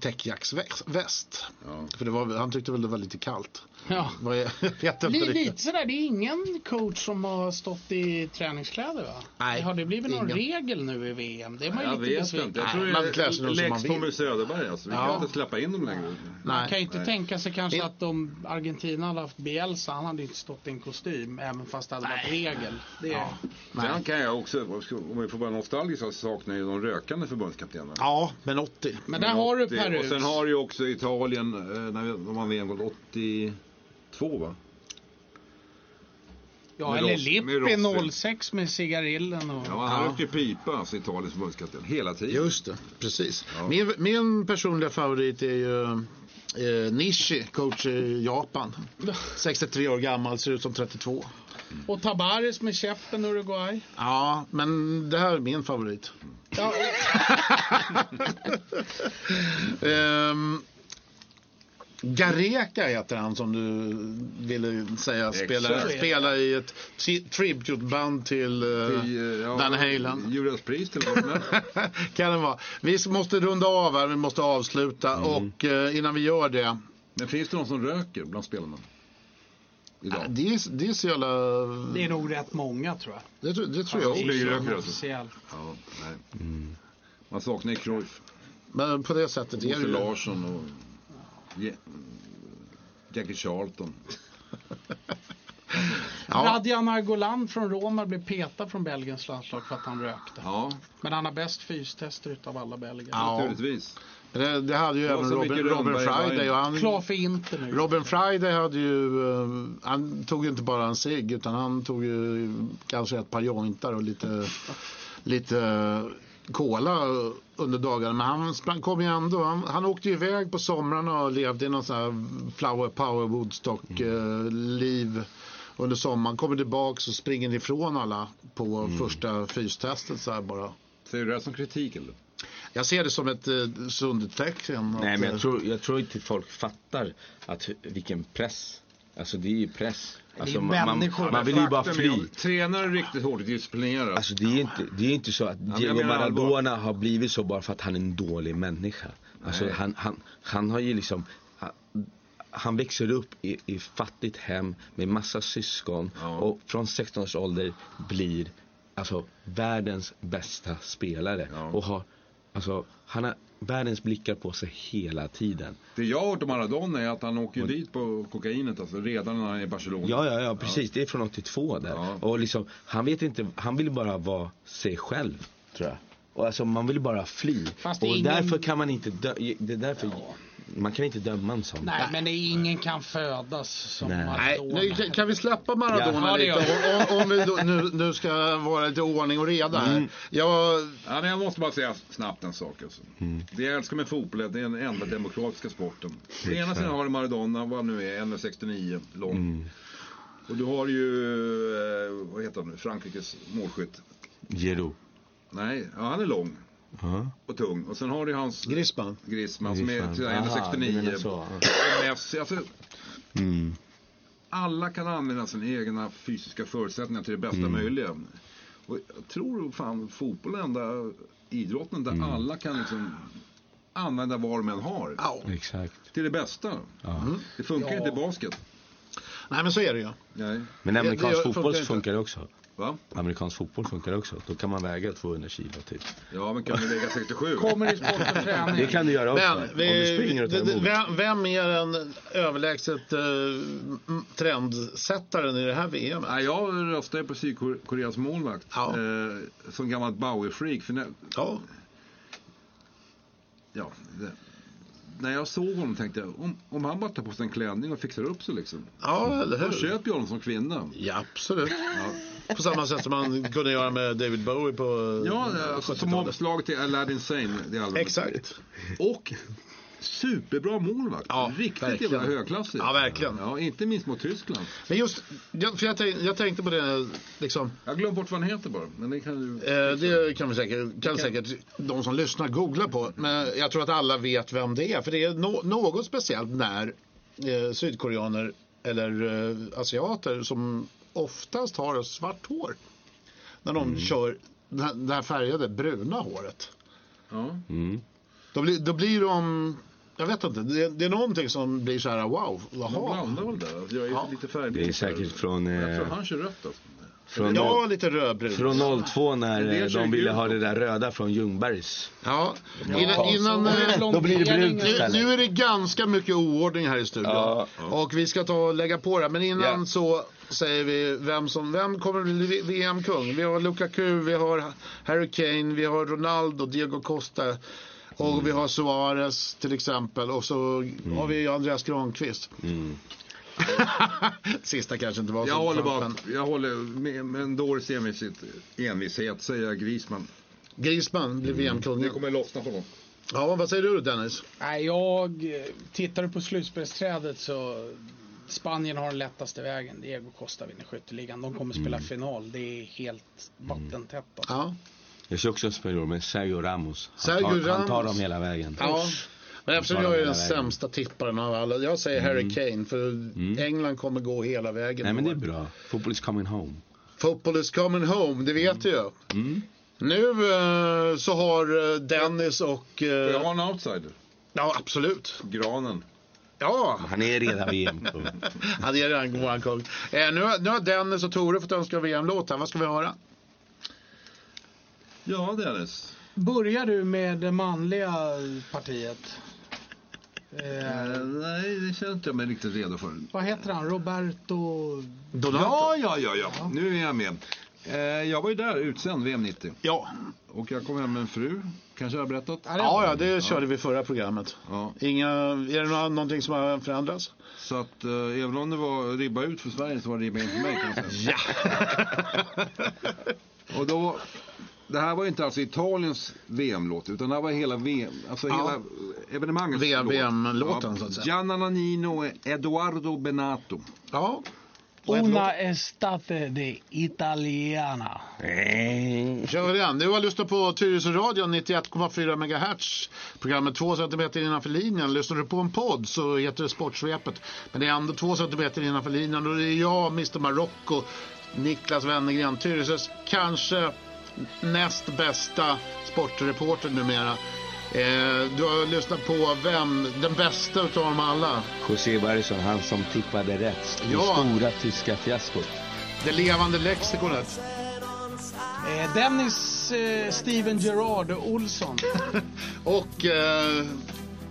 täckjacksväst. Ja. För det var, han tyckte väl det var lite kallt. Ja. Inte Lite, sådär, det är ingen coach som har stått i träningskläder va? Nej, Har det blivit någon ingen. regel nu i VM? Det är man ju Jag lite vet besviken inte. Jag Nej, tror man det klär sig är man Lex. Tommy Söderberg alltså. Vi Ja. kan inte släppa in dem längre. Man Nej. kan ju inte Nej. tänka sig kanske att om Argentina hade haft Bielsa, han hade inte stått i en kostym även fast det hade varit regel. Det är, Sen kan jag också, om vi får vara nostalgiska, så saknar ju de rökande förbundskaptenerna. Ja, men 80. Men där har du Perus. Och sen har du ju också Italien, eh, när de vann VM 82 va? ja, med eller Lippi Rossi. 06 med cigarillen och... Ja, han rökte ju pipa, alltså Italiens förbundskapten, hela tiden. Just det, precis. Ja. Min, min personliga favorit är ju eh, Nishi, coach i Japan. 63 år gammal, ser ut som 32. Och Tabares med käppen Uruguay. Ja, men det här är min favorit. Ja, Ehm, Gareka heter han som du ville säga spelar, spelar i ett tri- tributeband till uh, I, eh, ja, Van Halen. Judas Priest eller vad kan det vara. Vi måste runda av här, vi måste avsluta och eh, innan vi gör det. Men finns det någon som röker bland spelarna? Idag? Det är, det är så jävla... det är nog rätt många tror jag. Det, tror- det tror jag också. Flygrökare alltså. Ja, nej. Man saknar ju Cruyff, Men på det sättet är Bosse det ju... Larsson och Je- Jackie Charlton. Ja, Radjan Argolan från Roma blev petad från Belgiens landslag för att han rökte. Ja, Men han har bäst fystester utav alla belgare. Ja. naturligtvis. Det, det hade ju Det även Robin, Robin Friday. Och han, Klar för Inter nu. Robin Friday hade ju, eh, han tog ju inte bara en cigg utan han tog ju kanske ett par jointar och lite, lite cola under dagarna. Men han sprang, kom ju ändå, han, han åkte ju iväg på somrarna och levde i någon sån här flower power Woodstock eh, liv under sommaren. Kommer tillbaks och springer ifrån alla på första fystestet så här bara. Ser du det här som kritik eller? Jag ser det som ett eh, sundhetstecken. Nej att, men eh, jag tror, jag tror inte folk fattar att, vilken press. Alltså det är ju press. Alltså, man, man, människor. man vill ju bara fly. Tränar riktigt hårt och disciplinerar. Alltså det är inte, det är inte så att Diego. Maradona har blivit så bara för att han är en dålig människa. Alltså Nej. han, han, han har ju liksom han, han växer upp i, i fattigt hem med massa syskon Ja. och från 16 års ålder blir alltså världens bästa spelare. Ja. Och har, alltså, han har världens blickar på sig hela tiden. Det jag har hört om Maradona är att han åker ju dit på kokainet alltså, redan när han är i Barcelona. Ja, ja, ja, precis. Det är från 82 där. Ja. Och liksom, han vet inte, han vill bara vara sig själv, tror jag. Och alltså man vill bara fly. Och ingen- därför kan man inte dö, det är därför, man kan inte döma en sån. Nej, men det är ingen kan födas som Nej. Nej, Maradona. nu, kan- vi släppa Maradona Ja, lite? Om, om vi då, nu, nu ska vara lite ordning och reda här. Jag, Ja, men jag måste bara säga snabbt en sak. Alltså. Det jag älskar med fotboll är att det är den enda demokratiska sporten. På ena sidan har du Maradona, vad nu är, 1,69 lång. Och du har ju, eh, vad heter han nu, Frankrikes målskytt. Giroud. Nej, ja, han är lång Ja. och tung. Och sen har du hans Griezmann. Griezmann som är Griezmann. till Aha, du menar 1,69. så, ja. Och Messi, alltså, Mm. alla kan använda sina egna fysiska förutsättningar till det bästa Mm. möjliga. Och jag tror fan fotboll är den enda idrotten där Mm. alla kan liksom använda vad de än har. Ja. Exakt. Till det bästa. Det funkar Ja. inte i basket. Nej, men så är det ju. Nej. Men amerikansk fotboll funkar det också. Va? Amerikansk fotboll funkar också. Då kan man väga 200 kilo typ. Ja, men kan vi lägga 67? Kommer i sport och träning. Det kan du göra också. Men om du vi, springer och tar det- det- emot. vem, vem är den överlägset uh, trendsättaren i det här VM? Nej, jag röstar på Sydkoreas målvakt. Ja. Eh, som gammalt Bowie-freak. Ja. ja, det, när jag såg honom tänkte jag, om, om han bara tar på sig en klänning och fixar upp sig liksom. ja, eller Då hur? köper jag honom som kvinna. Ja, absolut. Ja. På samma sätt som man kunde göra med David Bowie på Ja, alltså, som 70-talet. omslag till Aladdin Sane, det albumet. Exakt. Och superbra målvakt. Ja, Riktigt verkligen. jävla högklassig. Ja, verkligen. Ja, inte minst mot Tyskland. Men just, jag, för jag, tänk, jag tänkte på det, liksom, Jag glömde bort vad han heter bara. Men det kan du... eh, det kan, vi säkert, kan säkert de som lyssnar googla på. Men jag tror att alla vet vem det är. För det är no, något speciellt när eh, sydkoreaner eller eh, asiater som oftast har svart hår. När de kör det här- det här färgade bruna håret. Ja. Mm. Då blir, då blir de, jag vet inte, det, det är någonting som blir så här wow, De jaha. blandar väl där. Jag är Ja. lite färgblind. Det är säkert från, Jag tror eh, han kör rött alltså. från, Ja, lite rödbrun. från 02 när eh, de ville ha det där röda från Ljungbergs. Ja, innan, innan eh, Då blir det brunt nu, nu är det ganska mycket oordning här i studion. Ja. Och vi ska ta och lägga på det. Men innan Ja. så säger vi vem som, vem kommer bli VM-kung? Vi har Lukaku, vi har Harry Kane, vi har Ronaldo, Diego Costa. Och Mm. vi har Suarez till exempel. Och så har vi Andreas Granqvist. Mm. Sista kanske inte var Jag håller, bara, men jag håller med, med en dåres envishet, envishet säger jag Griezmann. Griezmann blir Det VM-kung. kommer lossna på honom. Ja, vad säger du Dennis? Nej, jag tittar du på slutspelsträdet så Spanien har den lättaste vägen. Diego Costa vinner skytteligan. De kommer spela final. Det är helt vattentätt. Alltså. Ja. Jag ser också en spelare med Sergio Ramos. Han, Sergio tar, han tar Ramos. dem hela vägen. Ja. Men eftersom jag är den vägen. sämsta tipparen av alla. Jag säger Harry Kane. För England kommer gå hela vägen. Nej men det är bra. Football is coming home. Football is coming home, det vet jag. Mm. Nu eh, så har eh, Dennis och... Får jag Eh, ha en outsider? ja, absolut. Granen. Ja, Han är redan VM-kung. det är redan kung. Eh, nu, har- nu har Dennis och Tore fått önska VM-låt här. Vad ska vi höra? Ja, Dennis. Börjar du med det manliga partiet? Eh, nej, det känner inte jag mig riktigt redo för. vad heter han? Roberto... Donato? Ja, ja, ja, ja. Nu är jag med. Eh, jag var ju där utsänd VM 90. Ja. Och jag kom hem med en fru. Kanske jag har berättat? Ja, det- Ja, ja, det körde vi förra programmet. Ja. Inga, är det nå- någonting som har förändrats? Så att eh, även om det var ribba ut för Sverige så var det ribba in för mig kan jag säga. Och då, det här var ju inte alltså Italiens VM-låt utan det här var hela VM, alltså Ja. hela evenemangets VM-låten, så att säga. Gianna Nannino, Edoardo Benato. Ja. Una estate de italiana. Nej. Kör vi den. Du har lyssnat på Tyresöradion 91,4 MHz. Programmet 2 cm innanför linjen. Lyssnar du på en podd så heter det Sportsvepet. Men det är ändå 2 cm innanför linjen. Och det är jag, Mr Marocko, Niklas Wennergren, Tyresös kanske näst bästa sportreporter numera. Eh, du har lyssnat på vem? Den bästa utav dem alla. José Barrison, han som tippade rätt. Det Ja. stora tyska fiaskot. Det levande lexikonet. Eh, Dennis eh, Steven Gerard Olsson. Och eh,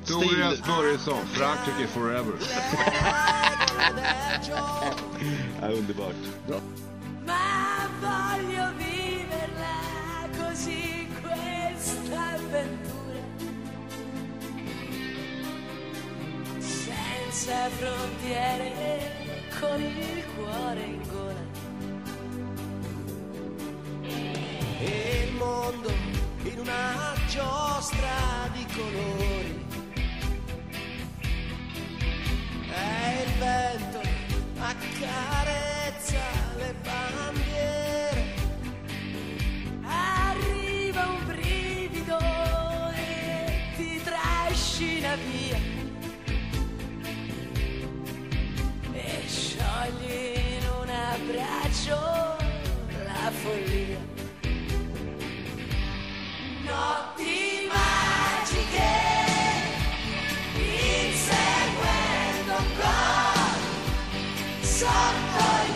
Tobias stil. Börjesson, Frankrike forever. Ja, underbart. viverla così questa avventura. Senza frontiere con il cuore in gola. E il mondo in una giostra di colori. E il vento accarezza le bandiere via. E sciogli in un abbraccio la follia. Notti magiche inseguendo un coro sotto il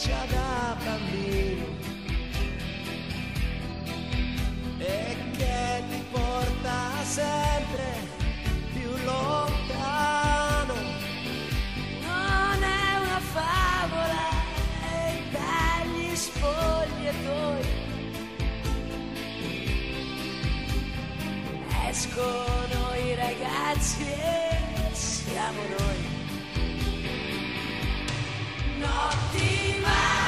comincia da bambino e che ti porta sempre più lontano. Non è una favola e dagli spogliatoi escono i ragazzi e siamo noi. Not the man.